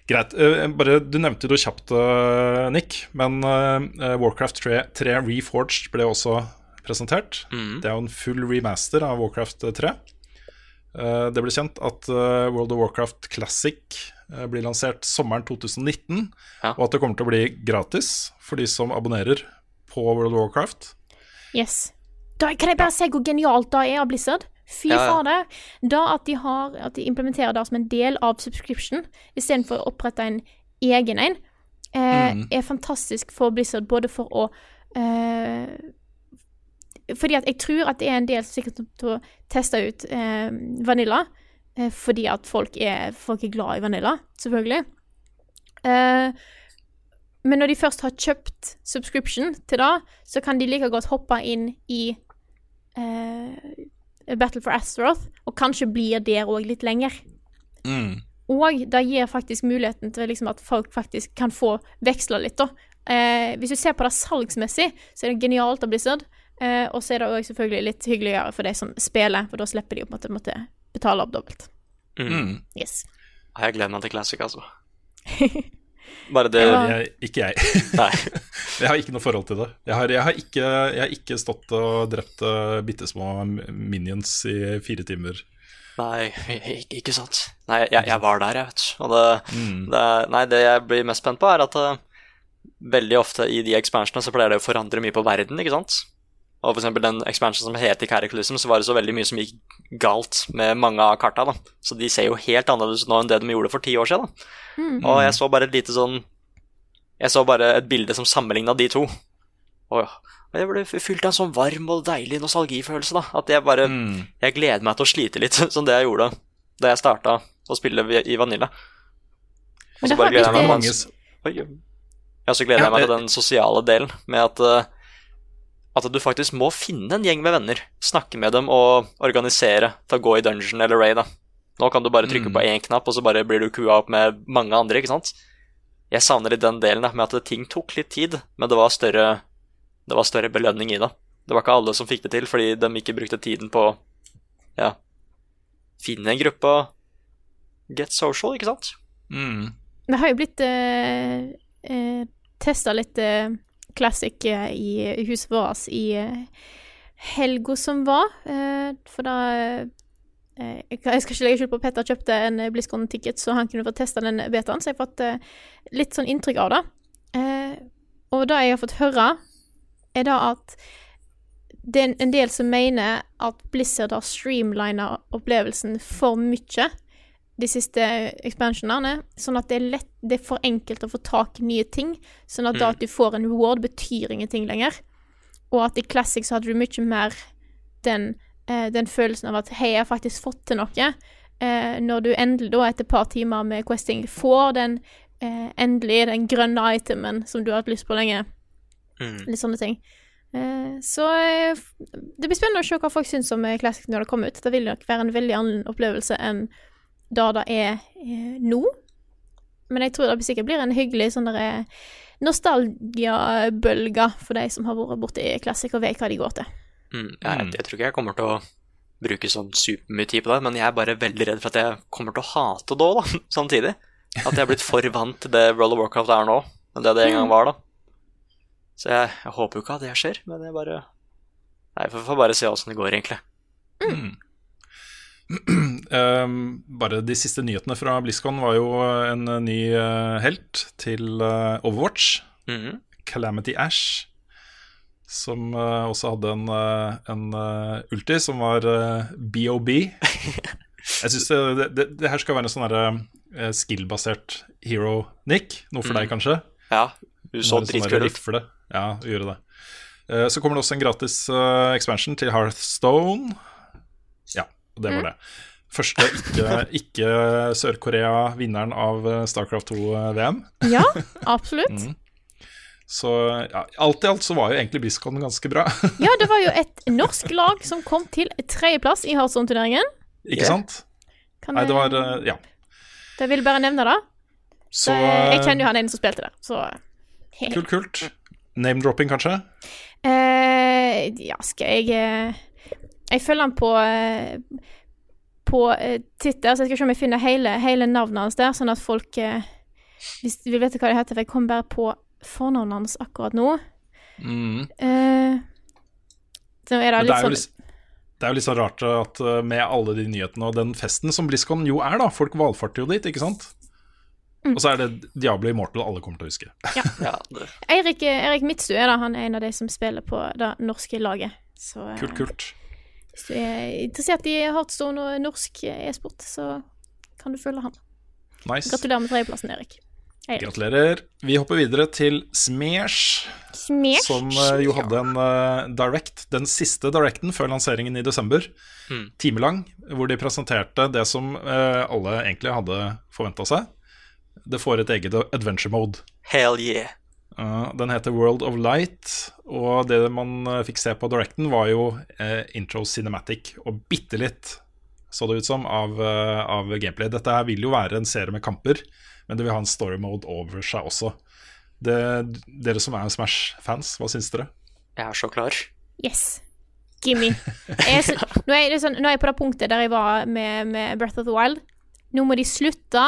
Greit. eh, bare, du nevnte det kjapt, eh, Nick, men eh, Warcraft 3, 3 Reforged ble også presentert. Mm. Det er jo en full remaster av Warcraft 3. Eh, Det ble kjent at eh, World of Warcraft Classic eh, blir lansert sommeren 2019, Ja. og at det kommer til å bli gratis for de som abonnerer på World of Warcraft. Yes. Da, kan jeg bare si hvor genialt det er av Blizzard? Fy Ja, ja. fader. Da at de, har, at de implementerer det som en del av subscription, istedenfor å opprette en egen en, eh, Mm. er fantastisk for Blizzard, både for å eh, Fordi at jeg tror at det er en del som sikkert kommer til å teste ut eh, Vanilla, eh, fordi at folk er, folk er glad i Vanilla, selvfølgelig. Eh, men når de først har kjøpt subscription til det, så kan de like godt hoppe inn i eh, Battle for Asteroth, og kanskje blir der òg litt lenger. Og det gir faktisk muligheten til liksom at folk faktisk kan få veksla litt, da. Eh, hvis du ser på det salgsmessig, så er det genialt av Blizzard. Eh, og så er det òg selvfølgelig litt hyggeligere for de som spiller, for da slipper de å måtte betale opp dobbelt. Mm. Yes. Ja, Jeg gleder meg til Classic, altså. Bare det Ja. Jeg, ikke jeg. Nei. Jeg har ikke noe forhold til det. Jeg har, jeg har, ikke, jeg har ikke stått og drept uh, bitte små minions i fire timer. Nei, ikke, ikke sant. Nei, jeg, jeg var der, jeg, vet du. Og det, det, nei, det jeg blir mest spent på, er at uh, veldig ofte i de expansionene så pleier det å forandre mye på verden, ikke sant? Og for eksempel den expansion som het Cataclysm, så var det så veldig mye som gikk galt med mange av karta, da. Så de ser jo helt annerledes nå enn det de gjorde for ti år siden, da. Og jeg så bare et lite sånn Jeg så bare et bilde som sammenligna de to. Og jeg ble fylt av en sånn varm og deilig nostalgifølelse. da At jeg bare Jeg gleder meg til å slite litt, som det jeg gjorde da jeg starta å spille i Vanilla. Og så bare gleder jeg meg til den Ja, så gleder jeg meg til den sosiale delen med at eh, At du faktisk må finne en gjeng med venner, snakke med dem og organisere til å gå i dungeon eller raid. da. Nå kan du bare trykke Mm. på én knapp, og så bare blir du kua opp med mange andre. ikke sant? Jeg savner litt den delen da, med at ting tok litt tid, men det var større, det var større belønning i det. Det var ikke alle som fikk det til, fordi de ikke brukte tiden på ja, finne en gruppe og get social, ikke sant? mm. Det har jo blitt uh, testa litt eh, classic eh, i huset vårt i uh, helga som var. Eh, for da eh, jeg skal ikke legge skjul på at Petter kjøpte en eh, BlizzCon-ticket, så han kunne få testa den betaen, så jeg har fått eh, litt sånn inntrykk av det. Eh, og det jeg har fått høre, er da at det er en del som mener at Blizzard har streamlina opplevelsen for mye de siste expansionene, sånn at det er, lett, det er for enkelt å få tak i nye ting. Sånn at da at du får en reward, betyr ingenting lenger. Og at i Classic så hadde du mye mer den, eh, den følelsen av at hei, jeg har faktisk fått til noe. Eh, når du endelig, da, etter et par timer med questing, får den eh, endelig den grønne itemen som du har hatt lyst på lenge. Mm. Litt sånne ting. Eh, så eh, det blir spennende å se hva folk syns om eh, Classic når det kommer ut. Det vil nok være en veldig annen opplevelse enn det det er eh, nå. Men jeg tror det sikkert blir en hyggelig sånn derre nostalgiabølge for de som har vært borte i Classic og vet hva de går til. Mm, jeg, jeg tror ikke jeg kommer til å bruke sånn supermye tid på det, men jeg er bare veldig redd for at jeg kommer til å hate det òg, da, samtidig. At jeg er blitt for vant til det World of Warcraft er nå, enn det det en gang var, da. Så jeg, jeg håper jo ikke at det skjer, men jeg bare Nei, vi får bare se åssen det går, egentlig. Um, bare de siste nyhetene fra BlizzCon var jo en eh, ny eh, helt til eh, Overwatch. -hmm. Calamity Ash. Som uh, også hadde en, eh, en eh, ulti som var eh, BOB. Jeg syns det, det, det, her skal være en sånn eh, skill-basert hero, Nick. Noe for deg, kanskje? Ja, du så sånn dritkul ut. Ja, hun gjorde det. Eh, Så kommer det også en gratis eh, expansion til Hearthstone. Ja, og det var det. Første ikke, ikke Sør-Korea, vinneren av eh, Starcraft 2-VM. Ja, absolutt. Mm. Så ja, alt i alt så var jo egentlig BlizzCon ganske bra. Ja, det var jo et norsk lag som kom til tredjeplass i Hearthstone-turneringen. Ikke Yeah. sant? Kan Nei, det var eh, Ja. Jeg vil bare nevne det. Så jeg kjenner jo han ene som spilte der, så Kult, kult. Name-dropping, kanskje? Eh, ja, skal jeg eh, Jeg følger han på eh, På eh, Twitter, så jeg skal se om jeg finner hele, hele navnet hans der, sånn at folk eh, Hvis de vil vite hva det heter, for jeg kom bare på fornavnet hans akkurat nå. Mm. Uh, så er det litt det er sånn litt, det er jo litt så rart at med alle de nyhetene og den festen som BlizzCon jo er, da Folk valfarter jo dit, ikke sant? Mm. Og så er det Diablo Immortal alle kommer til å huske. Ja, det, Eirik, Eirik Midtstø er da, han er en av de som spiller på det norske laget. Så Kult, kult. Hvis du er interessert i Heartstone og norsk e-sport, så kan du følge han. Nice. Gratulerer med tredjeplassen, Erik. Eirik. Gratulerer. Vi hopper videre til Smesh, Smesh. som uh, jo hadde en uh, direct, den siste directen før lanseringen i desember, Mm. timelang, hvor de presenterte det som uh, alle egentlig hadde forventa seg. Det får et eget adventure mode. hell yeah. Uh, den heter World of Light, og det man uh, fikk se på Directen, var jo uh, intro cinematic og bitte litt, så det ut som, av, uh, av gameplay. Dette her vil jo være en serie med kamper, men det vil ha en story mode over seg også. Det, dere som er Smash-fans, hva syns dere? Jeg er så klar. Yes. Gimme. Jeg så, nå, er jeg, sånn, nå er jeg på det punktet der jeg var med, med Breath of the Wild. Nå må de slutte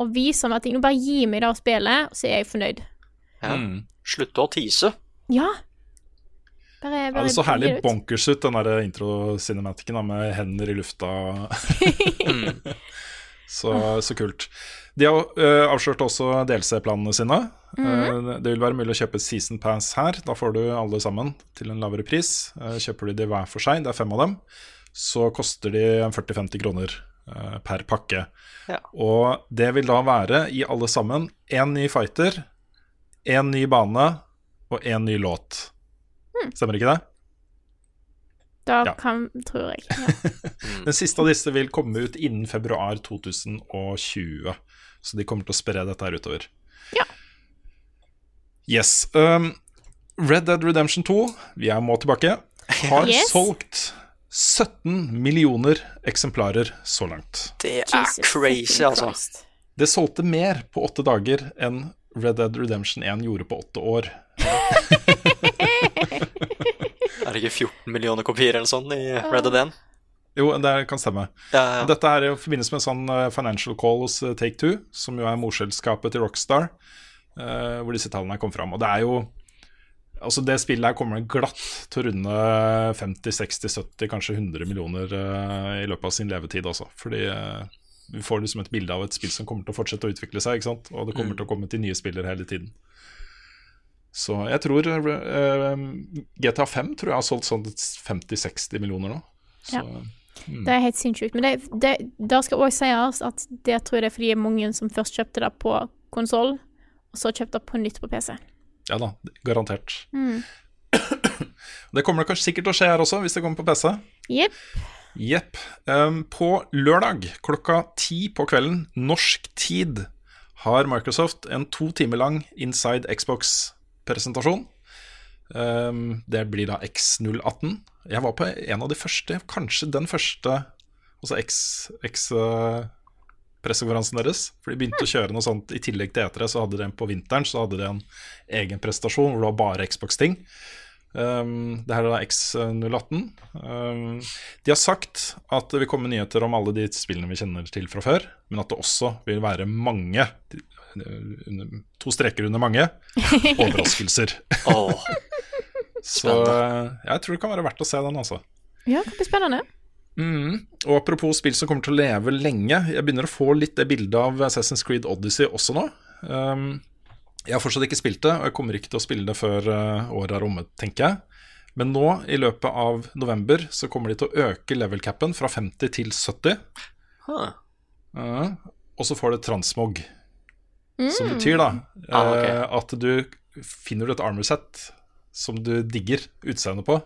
å vise meg ting. Nå bare gi meg det spillet, så er jeg fornøyd. Ja. Mm. Slutte å tease. Ja. Bare, Ja, bare det så herlig ut. bonkers ut, den der intro-cinematicen med hender i lufta. så, så kult. De har uh, avslørt også DLC-planene sine. Eh, det vil være mulig å kjøpe Season Pass her. Da får du alle sammen til en lavere pris. Uh, kjøper du de hver for seg, det er fem av dem, så koster de 40-50 kroner per pakke. Ja. Og det vil da være i alle sammen én ny fighter, én ny bane og én ny låt. Stemmer ikke det? Da Ja. kan, tror jeg. Ja. Den siste av disse vil komme ut innen februar 2020. Så de kommer til å spre dette her utover. Ja. Yes. Um, Red Dead Redemption 2, vi er må tilbake, har Yes. solgt 17 millioner eksemplarer så langt. Det er Jesus crazy, altså. Det solgte mer på åtte dager enn Red Dead Redemption 1 gjorde på åtte år. Er det ikke 14 millioner kopier eller sånn i Red Dead 1? Jo, det kan stemme. Ja, ja. Dette er i forbindelse med en sånn eh, financial call hos eh, Take Two, som jo er morselskapet til Rockstar, eh, hvor disse tallene kom fram. Og det er jo Altså Det spillet her kommer glatt til å runde 50-60-70, kanskje 100 millioner i løpet av sin levetid også. Fordi vi får liksom et bilde av et spill som kommer til å fortsette å utvikle seg, ikke sant? og det kommer til å komme til nye spillere hele tiden. Så jeg tror uh, GTA 5 tror jeg har solgt sånn 50-60 millioner nå. Så, Ja. Det er helt sinnssykt. Men det, det, det skal òg sies at det tror jeg det er fordi mange som først kjøpte det på konsoll, og så kjøpte det på nytt på PC. Ja da, garantert. det kommer det kanskje sikkert til å skje her også, hvis det kommer på PC. Jepp. Jepp. Um, på lørdag klokka ti på kvelden, norsk tid, har Microsoft en to timer lang Inside Xbox-presentasjon. Um, det blir da X018. Jeg var på en av de første, kanskje den første, altså X, X uh, deres. For de begynte å kjøre noe sånt I tillegg til E3, så hadde de en på vinteren Så hadde de en egen prestasjon hvor det var bare Xbox-ting. Um, det her er da X018. Um, de har sagt at det vil komme nyheter om alle de spillene vi kjenner til fra før, men at det også vil være mange To streker under mange overraskelser. oh. Så uh, jeg tror det kan være verdt å se den, altså. Ja, det blir spennende. Mm. Og apropos spill som kommer til å leve lenge, jeg begynner å få litt det bildet av Assassin's Creed Odyssey også nå. Um, jeg har fortsatt ikke spilt det, og jeg kommer ikke til å spille det før uh, året er omme, tenker jeg. Men nå, i løpet av november, så kommer de til å øke level capen fra 50 til 70. huh. Uh, og så får du transmog, som betyr da Ah, okay. eh, at du finner et armor set som du digger utseendet på,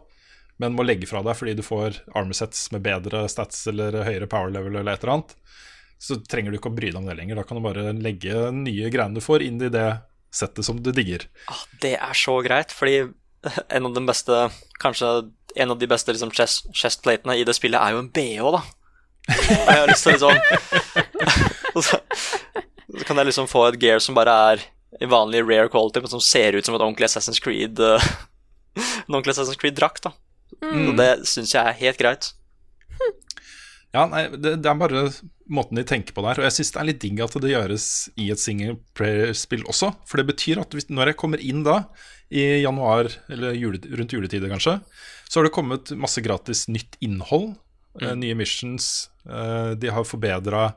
men må legge fra deg fordi du får armor sets med bedre stats eller høyere power level eller et eller annet. Så trenger du ikke å bry deg om det lenger. Da kan du bare legge nye greiene du får, inn i det settet som du digger. Ah, Det er så greit, fordi en av de beste Kanskje en av de beste liksom, chest, chestplatene i det spillet er jo en BH, da. Og jeg har lyst til å liksom så, så kan jeg liksom få et gear som bare er i vanlig rare quality, men som ser ut som et ordentlig Assassin's Creed En ordentlig Assassin's Creed-drakt, da. Og det syns jeg er helt greit. Ja, nei, det, det er bare måten de tenker på der. Og jeg syns det er litt digg at det gjøres i et single player-spill også. For det betyr at hvis, når jeg kommer inn da, i januar, eller jule, rundt juletider kanskje, så har det kommet masse gratis nytt innhold. Mm. nye missions. eh, de har forbedra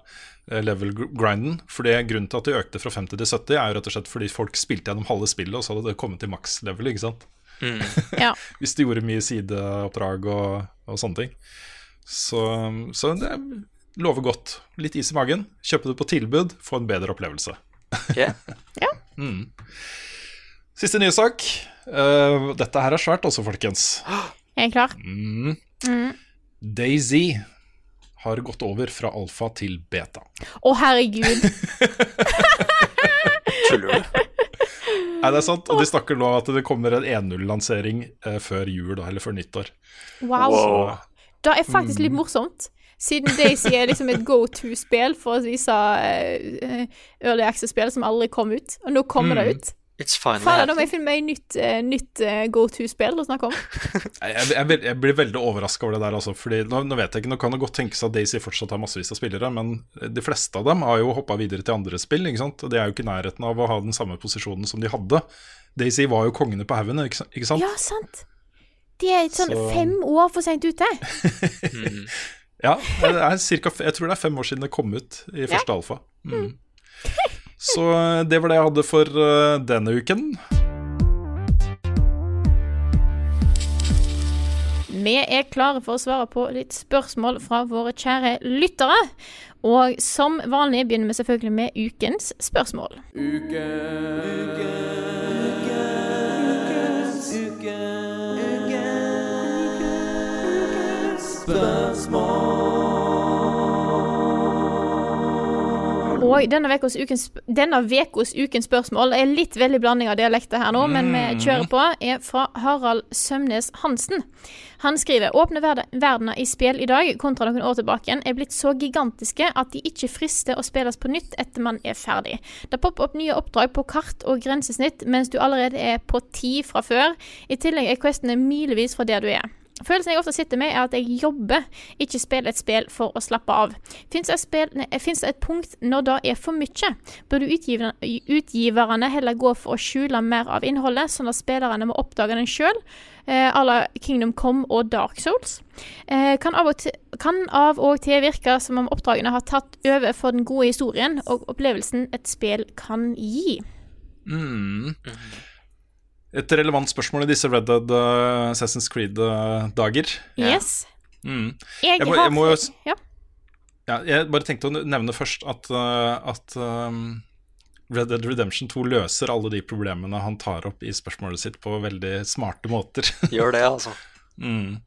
level grinden. For det Grunnen til at de økte fra 50 til 70, er jo rett og slett fordi folk spilte gjennom halve spillet, og så hadde det kommet til maks level. ikke sant? Ja. Hvis de gjorde mye sideoppdrag og, og sånne ting. Så, så det lover godt. Litt is i magen. Kjøpe det på tilbud, få en bedre opplevelse. Ok? Siste nye sak. Uh, dette her er svært også, folkens. Jeg er klar. Daisy har gått over fra alfa til beta. Å, herregud. Tuller du? Nei, det er sant. Og de snakker nå at det kommer en 1.0-lansering eh, før jul, eller før nyttår. Wow. Wow. Det er faktisk litt morsomt. Siden Daisy er liksom et go to-spill for å vise uh, Early Access-spill som aldri kom ut. Og nå kommer det ut. It's finally Faen, da må jeg finne meg nytt, uh, nytt uh, go to-spill å snakke om. Jeg, jeg, blir- jeg blir veldig overraska over det der, altså. Fordi nå, nå vet jeg ikke, nå kan det godt tenkes at Daisy fortsatt har massevis av spillere, men de fleste av dem har jo hoppa videre til andre spill, ikke sant. Og de er jo ikke i nærheten av å ha den samme posisjonen som de hadde. Daisy var jo kongene på haugen, ikke, ikke sant? Ja, sant. De er sånn Så- fem år for seint ute. Ja, det er cirka, jeg tror det er fem år siden det kom ut i første alfa. Mm. Så eh, det var det jeg hadde for uh, denne uken. Vi er klare for å svare på litt spørsmål fra våre kjære lyttere. Og som vanlig begynner vi selvfølgelig med ukens spørsmål. Og denne vekos ukens, denne vekos ukens spørsmål er litt veldig blanding av dialekter her nå, men vi kjører på, er fra Harald Sømnes Hansen. Han skriver åpne verdener i spill i dag kontra noen år tilbake igjen er blitt så gigantiske at de ikke frister å spilles på nytt etter man er ferdig. Det popper opp nye oppdrag på kart og grensesnitt mens du allerede er på ti fra før. I tillegg er questene milevis fra der du er. Følelsen jeg ofte sitter med, er at jeg jobber, ikke spiller et spill for å slappe av. Fins det, det, et punkt når det er for mye? Burde utgiverne, heller gå for å skjule mer av innholdet, sånn at spillerne må oppdage den sjøl, eh, à la Kingdom Come og Dark Souls? Eh, kan, av til, kan av og til virke som om oppdragene har tatt over for den gode historien og opplevelsen et spill kan gi. Mm. Et relevant spørsmål i disse Red Dead uh, Assassin's Creed-dager. Yes. Mm. Jeg, Jeg må- jeg må jo- ja. Ja, jeg bare tenkte å nevne først at, uh, at um, Red Dead Redemption 2 løser alle de problemene han tar opp i spørsmålet sitt på veldig smarte måter. Gjør det, altså. mm.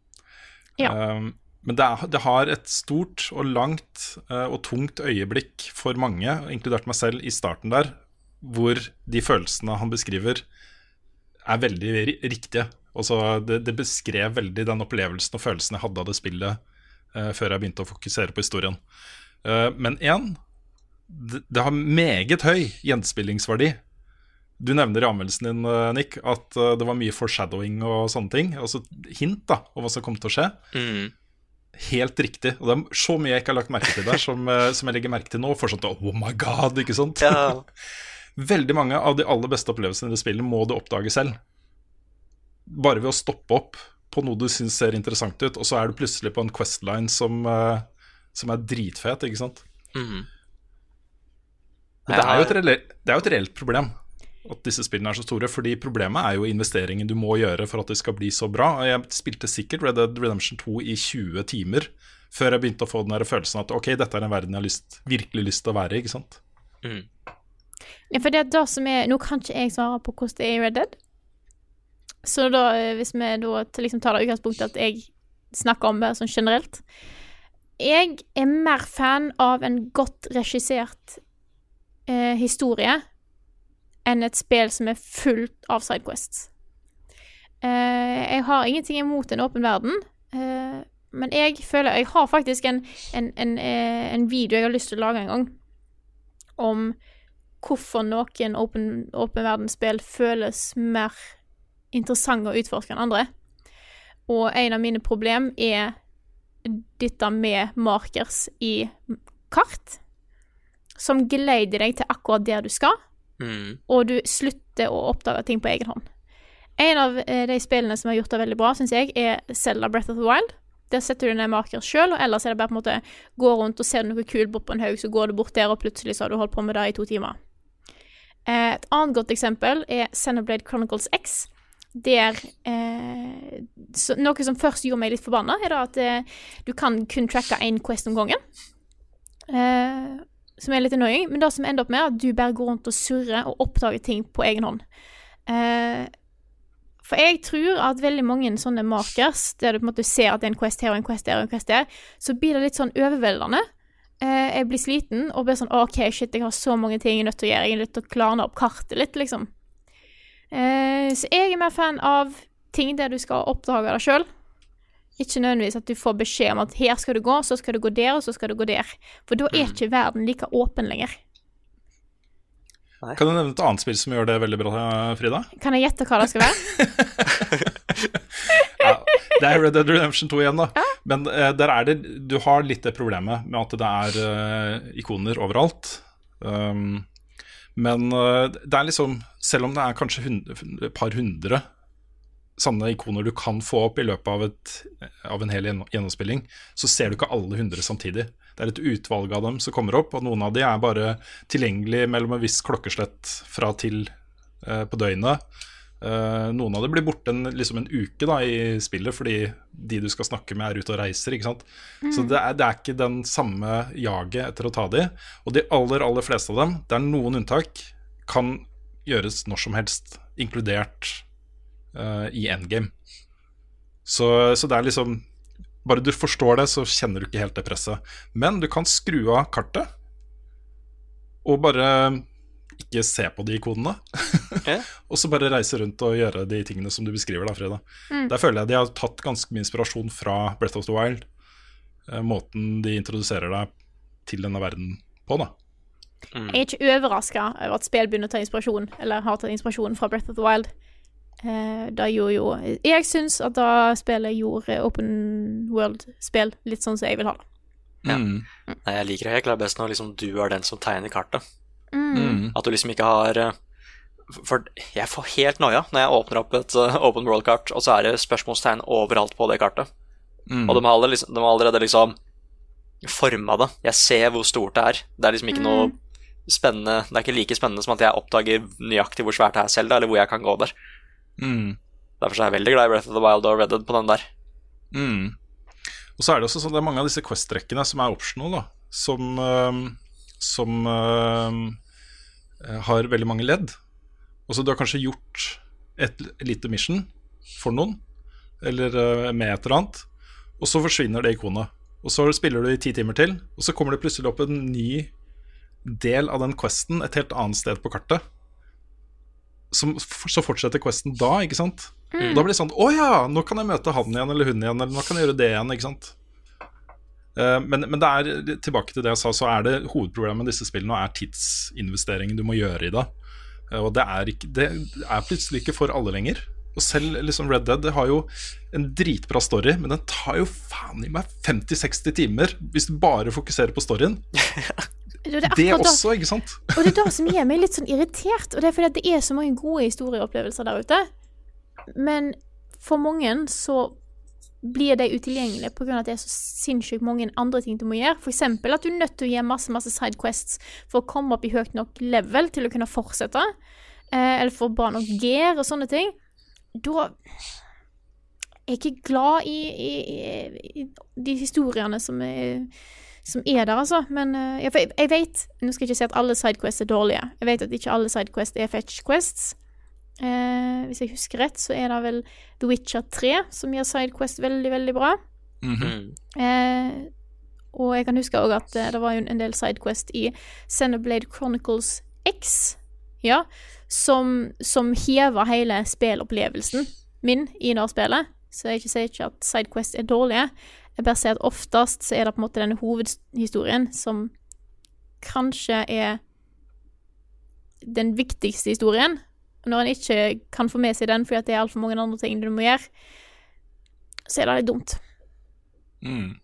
Ja. Um, men det, er, det har et stort og langt uh, og tungt øyeblikk for mange, inkludert meg selv, i starten der, hvor de følelsene han beskriver, er veldig ri riktige. Altså, det, det beskrev veldig den opplevelsen og følelsen jeg hadde av det spillet uh, før jeg begynte å fokusere på historien. Uh, men én, det, det har meget høy gjenspillingsverdi. Du nevner i anmeldelsen din, eh, Nick, at det var mye foreshadowing og sånne ting. Altså hint da, om hva som kom til å skje. Mm. Helt riktig. Og det er så mye jeg ikke har lagt merke til der, som, som jeg legger merke til nå. For sånn, oh my god, ikke sant? Ja. Veldig mange av de aller beste opplevelsene i det spillet må du oppdage selv. Bare ved å stoppe opp på noe du syns ser interessant ut, og så er du plutselig på en Questline som, eh, som er dritfet, ikke sant. Mm. Men det er, jo et reelle- det er jo et reelt problem at disse spillene er så store, fordi problemet er jo investeringen du må gjøre for at det skal bli så bra. Og Jeg spilte sikkert Red Dead Redemption 2 i 20 timer før jeg begynte å få den der følelsen at ok, dette er en verden jeg har lyst, virkelig lyst til å være i, ikke sant. Mhm. Ja, for det, er det som er Nå kan ikke jeg svare på hvordan det er i Red Dead. Så da, eh, hvis vi da liksom tar det utgangspunktet at jeg snakker om det sånn generelt Jeg er mer fan av en godt regissert eh, historie enn et spill som er fullt av sidequests. Eh, jeg har ingenting imot en åpen verden, eh, men jeg føler Jeg har faktisk en, en, en, eh, en video jeg har lyst til å lage en gang om hvorfor noen åpen, åpen verdensspill føles mer interessante å utforske enn andre. Og en av mine problem er dette med markers i kart, som geleider deg til akkurat der du skal, mm. og du slutter å oppdage ting på egen hånd. En av eh, de spillene som har gjort det veldig bra, syns jeg, er Zelda Breath of the Wild. Der setter du ned marker sjøl, og ellers er det bare på en måte gå rundt og ser du noe kult bort på en haug, så går du bort der, og plutselig så har du holdt på med det i to timer. Eh, Et annet godt eksempel er Xenoblade Chronicles X. Der eh, så, Noe som først gjorde meg litt forbanna, er at eh, du kan kun tracke én quest om gangen. Eh, som er litt annoying, men det som ender opp med, at du bare går rundt og surrer og oppdager ting på egen hånd. Eh, for jeg tror at veldig mange sånne markers, der du på en måte ser at det er en quest her og en quest der og en quest der, så blir det litt sånn overveldende. Eh, jeg blir sliten og blir sånn OK, shit, jeg har så mange ting jeg er nødt til å gjøre. Jeg er nødt til å klarne opp kartet litt, liksom. Eh, så jeg er mer fan av ting der du skal oppdage deg sjøl. Ikke nødvendigvis at du får beskjed om at her skal du gå, så skal du gå der, og så skal du gå der. For da er ikke verden like åpen lenger. Kan du nevne et annet spill som gjør det veldig bra, Frida? Kan jeg gjette hva det skal være? Ja, det er Red Dead Redemption 2 igjen, da. Men uh, der er det Du har litt det problemet med at det er uh, ikoner overalt. Um, men uh, det er liksom Selv om det er kanskje et par hundre sånne ikoner du kan få opp i løpet av, et, av en hel gjennomspilling, så ser du ikke alle hundre samtidig. Det er et utvalg av dem som kommer opp, og noen av de er bare tilgjengelig mellom en viss klokkeslett fra til på døgnet. Eh, noen av dem blir borte en, liksom en uke da, i spillet fordi de du skal snakke med, er ute og reiser. ikke sant? Så det er, det er ikke den samme jaget etter å ta de. Og de aller, aller fleste av dem, det er noen unntak, kan gjøres når som helst, inkludert uh, i endgame. Så, så det er liksom Bare du forstår det, så kjenner du ikke helt det presset. Men du kan skru av kartet, og bare ikke se på de ikonene. Og så bare reise rundt og gjøre de tingene som du beskriver, da, Frida. Der føler jeg de har tatt ganske mye inspirasjon fra Breath of the Wild. Eh, måten de introduserer deg til denne verden på, da. Jeg er ikke overraska over at spill begynner å ta inspirasjon, eller har tatt inspirasjon fra Breath of the Wild. Eh, da gjorde jo Jeg syns at da spillet gjorde open world-spill litt sånn som jeg vil ha det. Ja. Mm. Nei, jeg liker det helt klart best når liksom du er den som tegner kartet. Mm. At du liksom ikke har eh, For jeg får helt noia når jeg åpner opp et eh, open world-kart, og så er det spørsmålstegn overalt på det kartet. Mm. Og de har, allerede, liksom, de har allerede liksom forma det. Jeg ser hvor stort det er. Det er liksom ikke noe spennende Det er ikke like spennende som at jeg oppdager nøyaktig hvor svært det er selv, eller hvor jeg kan gå der. Mm. Derfor er jeg veldig glad i Breath of the Wild og Red Dead på den der. Mm. Og så er det også sånn det er mange av disse Quest-rekkene som er optional, da. Som, øhm, som øhm, eh, har veldig mange ledd. Og så du har kanskje gjort et lite mission for noen, eller øh, med et eller annet, og så forsvinner det ikonet. Og så spiller du i ti timer til, og så kommer det plutselig opp en ny del av den questen et helt annet sted på kartet. Som, så fortsetter questen da, ikke sant? Og da blir det sånn Å ja, nå kan jeg møte han igjen eller hun igjen, eller nå kan jeg gjøre det igjen, ikke sant. Eh, men, men det er tilbake til det jeg sa, så er det hovedproblemet med disse spillene er tidsinvesteringen du må gjøre i det. Eh, og det er, ikke, det er plutselig ikke for alle lenger. Og selv liksom Red Dead det har jo en dritbra story, men den tar jo faen i meg 50-60 timer hvis du bare fokuserer på storyen. Det, er Det også, ikke sant? Og det er det som gjør meg litt sånn irritert, og det er fordi at det er så mange gode historieopplevelser der ute. Men for mange så blir de utilgjengelige pga. at det er så sinnssykt mange andre ting du må gjøre. For eksempel at du er nødt til å gjøre masse masse sidequests for å komme opp i høyt nok level til å kunne fortsette. Eh, eller få bra nok gear og sånne ting. Da er jeg ikke glad i, i, i, i de historiene som er som er der, altså. Men eh, jeg, jeg vet Nå skal jeg ikke si at alle sidequests er dårlige. Jeg vet at ikke alle sidequests er fetch quests. Eh, hvis jeg husker rett, så er det vel The Witcher 3 som gjør sidequest veldig, veldig bra. Mm. Eh, og jeg kan huske òg at eh, det var jo en del sidequest i Xenoblade Chronicles X, ja, som, som heva hele spillopplevelsen min i det spillet. Så jeg ikke sier ikke at sidequest er dårlige. Jeg bare sier at oftest så er det på en måte denne hovedhistorien som kanskje er den viktigste historien. Når en ikke kan få med seg den fordi det er altfor mange andre ting du må gjøre, så er det litt dumt. Mm.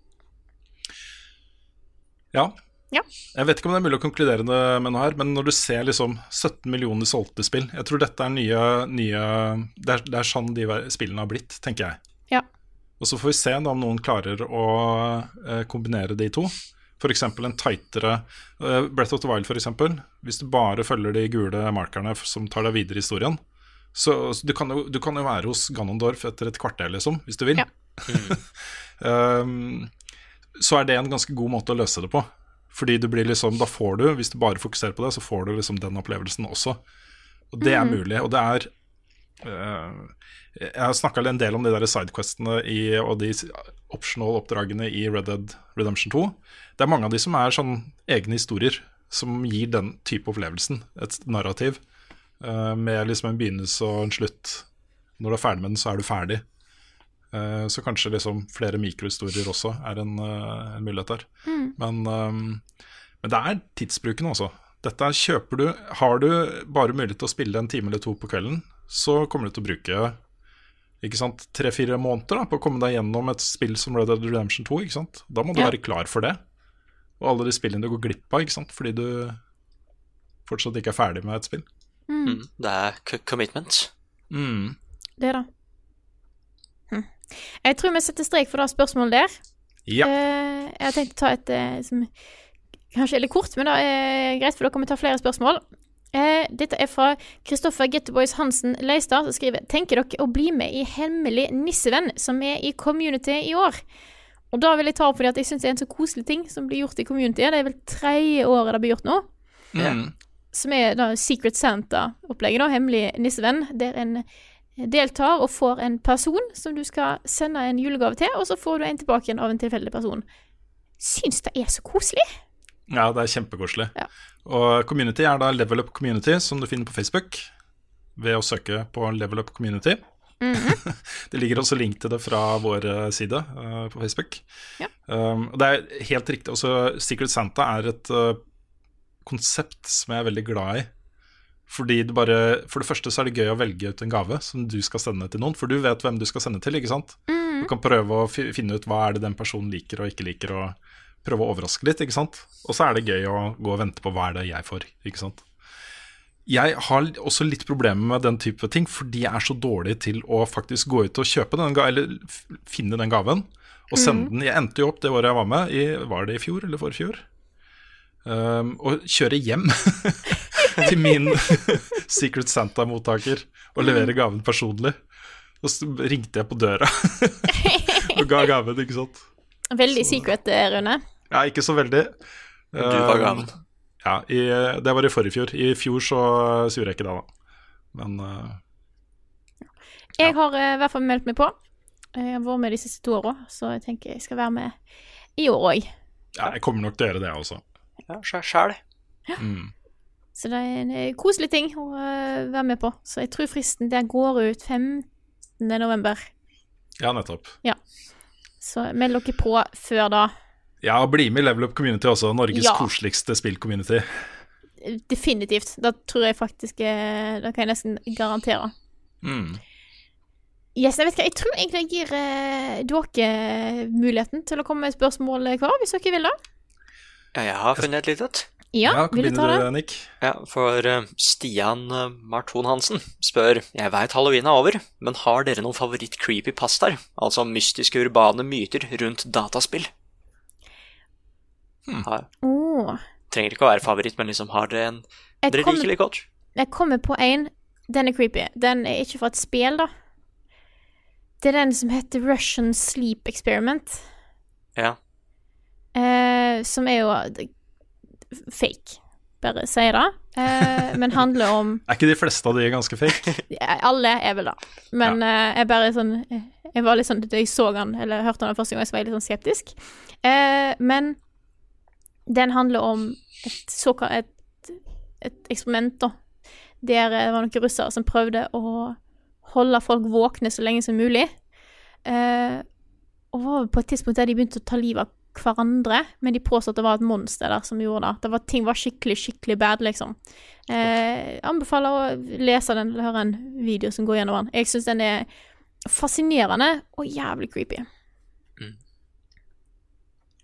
Ja. Ja. Jeg vet ikke om det er mulig å konkludere det med noe her, men når du ser liksom 17 millioner solgte spill Jeg tror dette er nye, nye det, er, det er sånn de spillene har blitt, tenker jeg. Ja. Og så får vi se om noen klarer å eh, kombinere de to. F.eks. en tightere eh, Breath of the Wild, eksempel. Hvis du bare følger de gule markerne som tar deg videre i historien. Så, så du, kan jo, du kan jo være hos Ganondorf etter et kvarter, liksom, hvis du vil. Ja. um, så er det en ganske god måte å løse det på. Fordi du blir liksom, da får du, hvis du bare fokuserer på det, så får du liksom den opplevelsen også. Og det er mulig. Og det er Jeg har snakka en del om de der sidequestene i, og de optional-oppdragene i Red Dead Redemption 2. Det er mange av de som er sånn egne historier som gir den type opplevelsen. Et narrativ eh, med liksom en begynnelse og en slutt. Når du er ferdig med den, så er du ferdig. Eh, så kanskje liksom flere mikrohistorier også er en, eh, en mulighet der. Men, ehm, men det er tidsbruken, altså. Dette er- kjøper du Har du bare mulighet til å spille en time eller to på kvelden, så kommer du til å bruke ikke sant, tre-fire måneder da, på å komme deg gjennom et spill som Red Dead Redemption 2. Ikke sant? Da må du Ja. være klar for det. Og alle de spillene du går glipp av ikke sant? fordi du fortsatt ikke er ferdig med et spill. Mm. Det er commitment. Mm. Det da. Hm. Jeg tror vi setter strek for det spørsmålet der. Ja. Eh, jeg har tenkt å ta et eh, som kanskje er litt kort, men det er greit, for da kan vi ta flere spørsmål. Eh, dette er fra Kristoffer Getteboys Hansen Leistad, som skriver Tenker dere å bli med i Hemmelig nissevenn, som er i Community i år? Og da vil jeg ta opp fordi at jeg syns det er en så koselig ting som blir gjort i Community. Det er vel tredje året det blir gjort nå. Mm. Som er da Secret Santa-opplegget, da. Hemmelig nissevenn. Der en deltar og får en person som du skal sende en julegave til, og så får du en tilbake igjen av en tilfeldig person. Syns det er så koselig. Ja, det er kjempekoselig. Ja. Og community er da Level Up Community, som du finner på Facebook ved å søke på Level Up Community. Mhm. det ligger også link til det fra vår eh, side uh, på Facebook. Ja. Um, og det er helt riktig. Også Secret Santa er et uh, konsept som jeg er veldig glad i. Fordi det bare, For det første så er det gøy å velge ut en gave som du skal sende til noen. For du vet hvem du skal sende til, ikke sant? Mhm. Du kan prøve å finne ut hva er det den personen liker og ikke liker, og prøve å overraske litt, ikke sant. Og så er det gøy å gå og vente på hva er det jeg får, ikke sant. Jeg har også litt problemer med den type ting, fordi jeg er så dårlig til å faktisk gå ut og kjøpe den, eller finne den gaven og sende den. Jeg endte jo opp det året jeg var med, i, var det i fjor eller forfjor? Um, og kjøre hjem til min Secret Santa-mottaker og levere gaven personlig. Og så ringte jeg på døra og ga gaven, ikke sant. Veldig secret, eh, Rune. Ja, ikke så veldig. Du var Um, gaven. Ja, i, det var i forrige fjor. I fjor så surer jeg ikke da, da. Men uh, Jeg har eh, i hvert fall meldt meg på. Jeg har vært med de siste to åra, så jeg tenker jeg skal være med i år òg. ja, jeg kommer nok til å gjøre det, jeg også. Ja, sjæ- sjæl. Mm. Så det er en eh, koselig ting å eh, være med på. Så jeg tror fristen der går ut 15. november. Ja, nettopp. Så meld dere på før da. Ja, bli med i Level Up Community også. Norges Ja. koseligste spillcommunity. Definitivt. Da tror jeg faktisk da Det kan jeg nesten garantere. Mm. Yes, jeg vet hva, jeg tror egentlig jeg gir eh, dere muligheten til å komme med spørsmål hver, hvis dere vil det. Ja, jeg har funnet et lite et. Ja, ja vil du ta det? Nick. Ja, for uh, Stian uh, Marton Hansen spør Jeg veit halloween er over, men har dere noen favoritt-creepypastaer? Altså mystiske urbane myter rundt dataspill? Hmm. Har, oh. trenger ikke å være favoritt, men liksom har dere en jeg, dere kommer, liker litt godt? jeg kommer på en. Den er creepy. Den er ikke fra et spill, da. Det er den som heter Russian Sleep Experiment. Ja. Eh, som er jo fake, bare sier det. Eh, men handler om Er ikke de fleste av de ganske fake? Alle er vel det. Men eh, jeg bare sånn eh, Jeg var litt sånn Da jeg så han, eller hørte han første gang, så var jeg litt sånn skeptisk. Eh, men den handler om et såkalt et, et eksperiment, da. Der eh, det var noen russere som prøvde å holde folk våkne så lenge som mulig. Eh, og var på et tidspunkt der de begynte å ta livet av hverandre, men de påstod at det var et monster der som gjorde det. det var, ting var skikkelig, skikkelig bad, liksom. Eh, anbefaler å lese den eller høre en video som går gjennom den. Jeg syns den er fascinerende og jævlig creepy. Mm.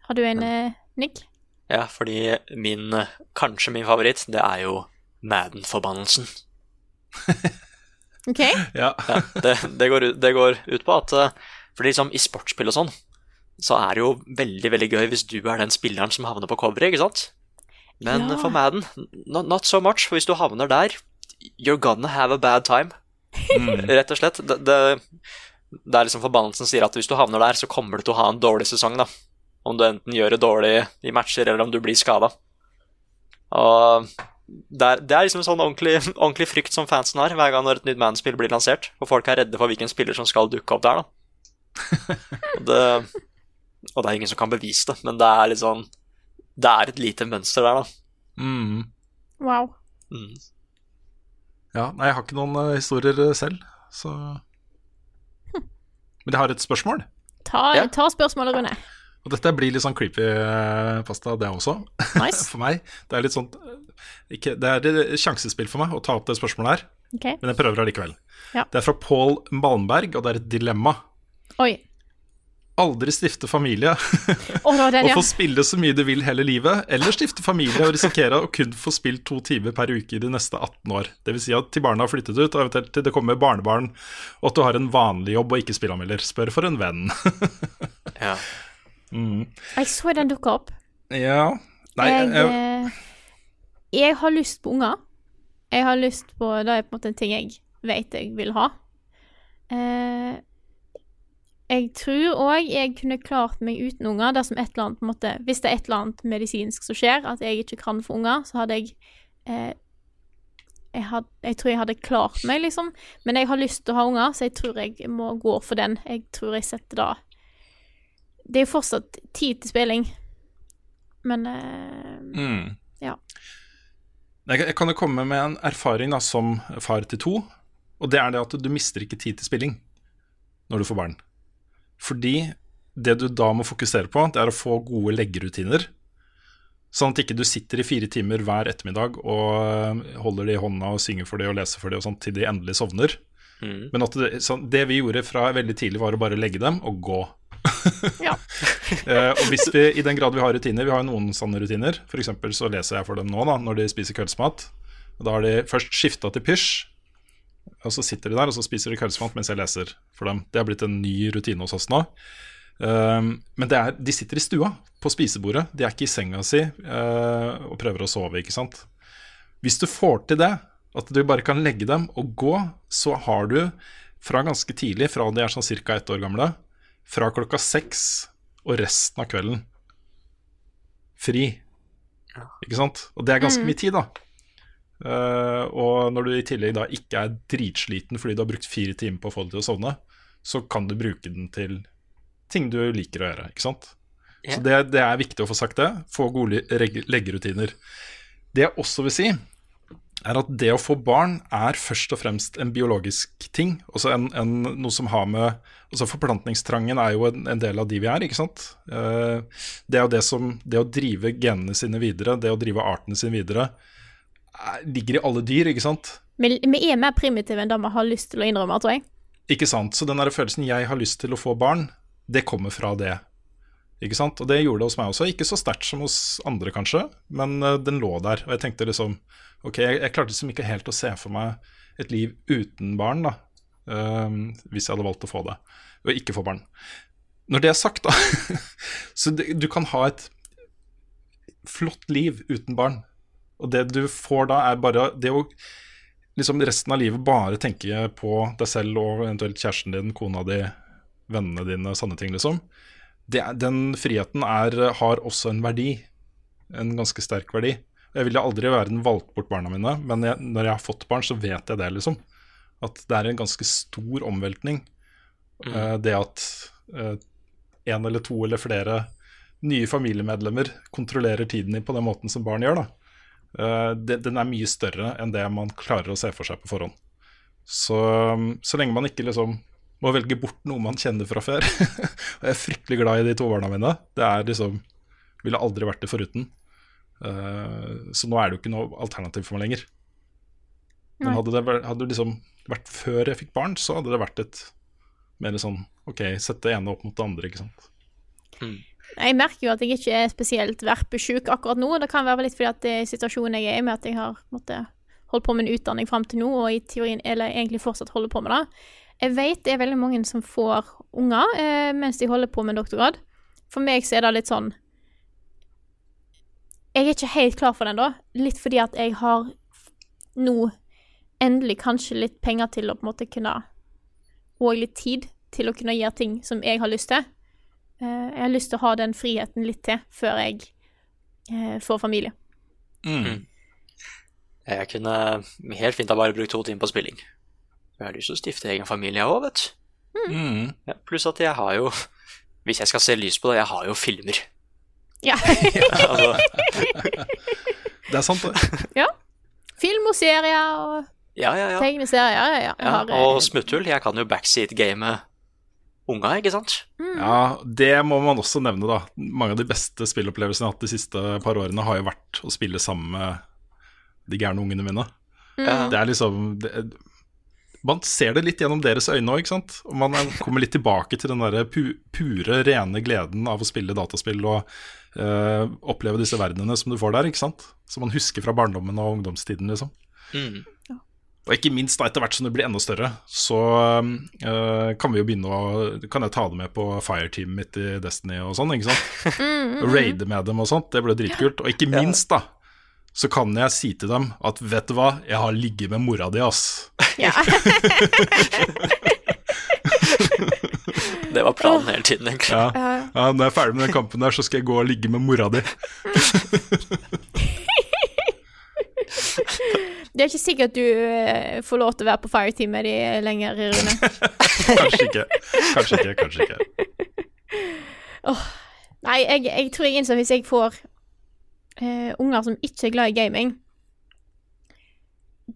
Har du en, eh, Nick? Ja, fordi min eh, Kanskje min favoritt, det er jo Madden-forbannelsen. OK? Ja. Ja, det, det, går, ut- det går ut på at For Fordi liksom i sportsspill og sånn, så er det jo veldig veldig gøy hvis du er den spilleren som havner på coveret, ikke sant? Men Ja. for Madden, not, not so much. For hvis du havner der, you're gonna have a bad time. Mm. Rett og slett. Det, det, det er liksom forbannelsen sier at hvis du havner der, så kommer du til å ha en dårlig sesong, da. Om du enten gjør det dårlig i matcher, eller om du blir skada. Det er, det er liksom en sånn ordentlig, ordentlig frykt som fansen har hver gang når et nytt Madden-spill blir lansert. Og folk er redde for hvilken spiller som skal dukke opp der, da. Og det, og det er ingen som kan bevise det, men det er litt sånn Det er et lite mønster der, da. Mm. Wow. Mm. ja. Nei, jeg har ikke noen eh, historier eh, selv, så Men jeg har et spørsmål. Ta, Ja. ta spørsmålet, Rune. Og dette blir litt sånn creepy eh, pasta, det også. Nice. for meg. Det er litt sånn eh, ikke, Det er et sjansespill for meg å ta opp det spørsmålet her, okay. men jeg prøver allikevel. Ja. Det er fra Paul Malmberg, og det er et dilemma. Oi. Aldri stifte familie Å, no, var ja. og få spille så mye du vil hele livet, eller stifte familie og risikere å kun få spilt to timer per uke i de neste 18 år. Det vil si at til barna har flyttet ut, og eventuelt til det kommer barnebarn, og at du har en vanlig jobb og ikke spillanmelder. Spør for en venn. Ja. Jeg så den dukka opp. ja Nei, jeg, jeg, eh, jeg har lyst på unger. Jeg har lyst på Det er på en måte en ting jeg vet jeg vil ha. Eh, jeg tror òg jeg kunne klart meg uten unger dersom et eller annet måte Hvis det er et eller annet medisinsk som skjer, at jeg ikke kan få unger, så hadde jeg eh, jeg, had, jeg tror jeg hadde klart meg, liksom. Men jeg har lyst til å ha unger, så jeg tror jeg må gå for den. Jeg tror jeg setter da Det er jo fortsatt tid til spilling, men uh, Mm. Ja. Jeg, jeg kan jo komme med en erfaring da, som far til to. Og det er det at du mister ikke tid til spilling når du får barn. Fordi det du da må fokusere på, det er å få gode leggerutiner. Sånn at ikke du sitter i fire timer hver ettermiddag og øh, holder det i hånda og synger for det og leser for det og sånt til de endelig sovner. Mm. Men at det, så det vi gjorde fra veldig tidlig, var å bare legge dem og gå. Ja. Eh, og hvis vi, i den grad vi har rutiner, vi har jo noen sanne rutiner. F.eks. så leser jeg for dem nå, da, når de spiser kveldsmat. Da har de først skifta til pysj, og så sitter de der og så spiser de kveldsmat mens jeg leser for dem. Det har blitt en ny rutine hos oss nå. Um, men er, de sitter i stua, på spisebordet. De er ikke i senga si uh, og prøver å sove, ikke sant. Hvis du får til det, at du bare kan legge dem og gå, så har du fra ganske tidlig, fra de er sånn ca. ett år gamle, fra klokka seks og resten av kvelden fri. Ikke sant? Og det er ganske mye tid, da. Uh, og når du i tillegg da ikke er dritsliten fordi du har brukt fire timer på å få det til å sovne, så kan du bruke den til ting du liker å gjøre, ikke sant. Yeah. Så det, det er viktig å få sagt det. Få gode leggerutiner. Det jeg også vil si, er at det å få barn er først og fremst en biologisk ting. Også en, en, noe som har med altså Forplantningstrangen er jo en, en del av de vi er, ikke sant. Eh, det er jo det som Det å drive genene sine videre, det å drive artene sine videre, er, ligger i alle dyr, ikke sant. Men vi er mer primitive enn det vi har lyst til å innrømme, tror jeg. Ikke sant? Så den der følelsen 'jeg har lyst til å få barn', det kommer fra det. Ikke sant? Og det gjorde det hos meg også. Ikke så sterkt som hos andre, kanskje, men eh, den lå der. Og jeg tenkte liksom Ok, jeg, jeg klarte liksom ikke helt å se for meg et liv uten barn, da. ehm, hvis jeg hadde valgt å få det, og ikke få barn. Når det er sagt, da Så det, du kan ha et flott liv uten barn. Og det du får da, er bare det å liksom resten av livet bare tenke på deg selv og eventuelt kjæresten din, kona di, vennene dine, sånne ting, liksom. Det, den friheten er, har også en verdi. En ganske sterk verdi. Jeg ville aldri i verden valgt bort barna mine, men jeg, når jeg har fått barn, så vet jeg det, liksom. At det er en ganske stor omveltning. Eh, det at uh, en eller to eller flere nye familiemedlemmer kontrollerer tiden din på den måten som barn gjør, da. Uh, det, den er mye større enn det man klarer å se for seg på forhånd. Så, så lenge man ikke liksom må velge bort noe man kjenner fra før Og jeg er fryktelig glad i de to barna mine. Det er liksom Ville aldri vært det foruten. Uh, så nå er det jo ikke noe alternativ for meg lenger. Men hadde det vært, hadde det liksom vært før jeg fikk barn, så hadde det vært et mer sånn OK, sette det ene opp mot det andre, ikke sant. Jeg merker jo at jeg ikke er spesielt verpesjuk akkurat nå. Det kan være litt fordi at det er situasjonen jeg er i, med at jeg har måtte, holdt på med en utdanning fram til nå, og i teorien, eller egentlig fortsatt holder på med det. Jeg vet det er veldig mange som får unger eh, mens de holder på med doktorgrad. For meg så er det litt sånn Jeg er ikke helt klar for den, da. Litt fordi at jeg har nå endelig kanskje litt penger til å på en måte kunne Og litt tid til å kunne gjøre ting som jeg har lyst til. Eh, jeg har lyst til å ha den friheten litt til før jeg eh, får familie. Mm. Jeg kunne helt fint ha bare brukt to timer på spilling. Jeg har lyst til å stifte egen familie, òg, vet du. Mm. Ja, pluss at jeg har jo Hvis jeg skal se lys på det, jeg har jo filmer. Ja. altså, Det er sant, det. Film og serier og ja, ja, ja. tegneserier. Ja, ja, ja. Ja. har, eh, Og smutthull. Jeg kan jo backseat-game unga, ikke sant? Ja, det må man også nevne, da. Mange av de beste spillopplevelsene jeg har hatt de siste par årene, har jo vært å spille sammen med de gærne ungene mine. Mm. Det er liksom det, Man ser det litt gjennom deres øyne òg, ikke sant. Og man er- kommer litt tilbake til den der pu, pure, rene gleden av å spille dataspill og uh, oppleve disse verdenene som du får der, ikke sant. Som man husker fra barndommen og ungdomstiden, liksom. Mm. Og ikke minst da etter hvert som det blir enda større, så uh, kan vi jo begynne å Kan jeg ta det med på fireteamet mitt i Destiny og sånn, ikke sant? Og Raide med dem og sånt, det ble dritkult. Og ikke minst, da, så kan jeg si til dem at vet du hva, jeg har ligget med mora di, ass. ja. Det var planen hele tiden, egentlig. Ja. ja, Når jeg er ferdig med den kampen der, så skal jeg gå og ligge med mora di. Det er ikke sikkert du eh, får lov til å være på fireteam med de lenger, Rune. Kanskje ikke. Kanskje ikke. Kanskje ikke. Nei, jeg, jeg tror jeg innser hvis jeg får eh, unger som ikke er glad i gaming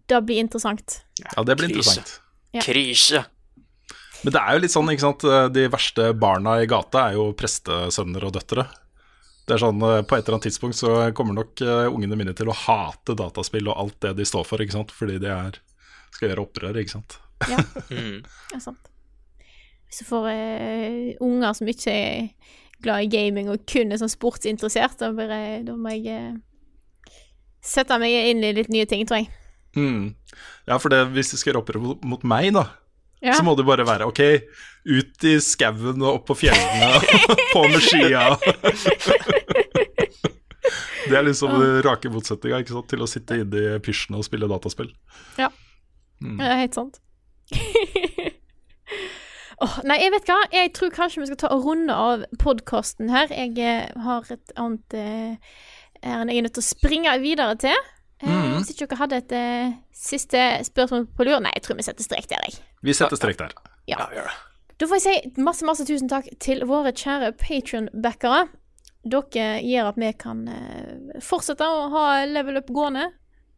Det blir interessant. Ja, det blir Krise. interessant. Ja. Krise. Men det er jo litt sånn, ikke sant De verste barna i gata er jo prestesønner og døtre. Det er sånn, eh, På et eller annet tidspunkt så kommer nok eh, ungene mine til å hate dataspill og alt det de står for, ikke sant? fordi de er, skal gjøre opprør. ikke sant? Ja, Mm. det er sant. Hvis du får uh, unger som ikke er glad i gaming og kun er sånn sportsinteressert, da, jeg, da må jeg eh, sette meg inn i litt nye ting, tror jeg. Mm. Ja, for det, hvis du skal gjøre mot, meg, da, Ja. så må det bare være OK, ut i skauen og opp på fjellene, på med skia. Det er liksom den rake motsetninga til å sitte inne i pysjen og spille dataspill. Ja, det er helt sant. Åh, nei, jeg vet hva. Jeg tror kanskje vi skal ta og runde av podkasten her. Jeg eh, har et annet eh, ærend jeg er nødt til å springe videre til. Eh, Mhm. Hvis ikke dere hadde et eh, siste spørsmål på lur Nei, jeg tror vi setter strek der, jeg. Vi setter strek der. Ja, det. Da får jeg si masse, masse tusen takk til våre kjære patronbackere. Dere gjør at vi kan eh, fortsette å ha level up gående.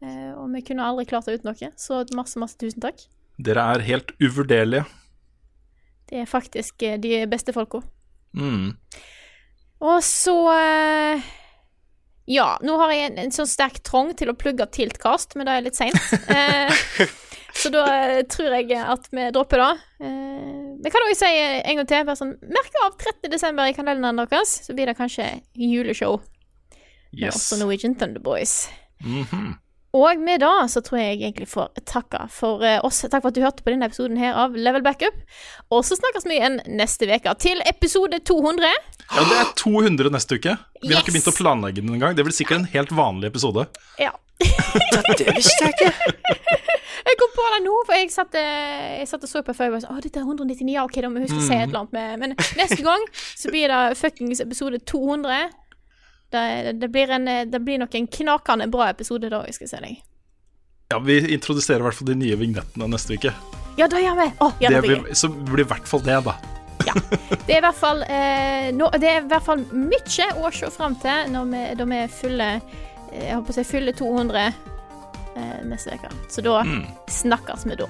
Eh, og vi kunne aldri klart det uten dere, så masse, masse tusen takk. Dere er helt uvurderlige. Det er faktisk eh, de beste folka. Mm. Og så eh, Ja, nå har jeg en, en sånn sterk trong til å plugge Tiltkast, men det er litt seint. Eh, så da tror jeg at vi dropper det. Eh, vi kan også si en gang til, bare sånn Merk av 30. desember i kalenderen deres, så blir det kanskje juleshow med også Norwegian Thunder Boys. Mhm. Og med det så tror jeg egentlig får takke for eh, oss. Takk for at du hørte på denne episoden her av Level Backup. Og så snakkes vi igjen neste uke til episode 200. Ja, det er 200 neste uke. Vi har ikke begynt å planlegge den engang. Det blir sikkert en helt vanlig episode. Ja. Det visste jeg ikke. Jeg kom på det nå, for jeg satt, eh, jeg satt og så på før. og sånn, Å, dette er 199, ja, ok, da må jeg huske å si et eller annet med Men neste gang så blir det fuckings episode 200. Det, det, blir en, eh, det blir nok en knakende bra episode da, jeg skal se deg. Ja, Vi introduserer i hvert fall de nye vignettene neste uke. Ja, da gjør vi! Å, ja, Det det blir så blir det i hvert fall det, da. Det er i hvert fall eh, no, Det er i hvert fall mye å se fram til når vi, da vi fyller fulle Jeg holdt på å si fyller 200 eh, neste uke. Så da snakkes vi da.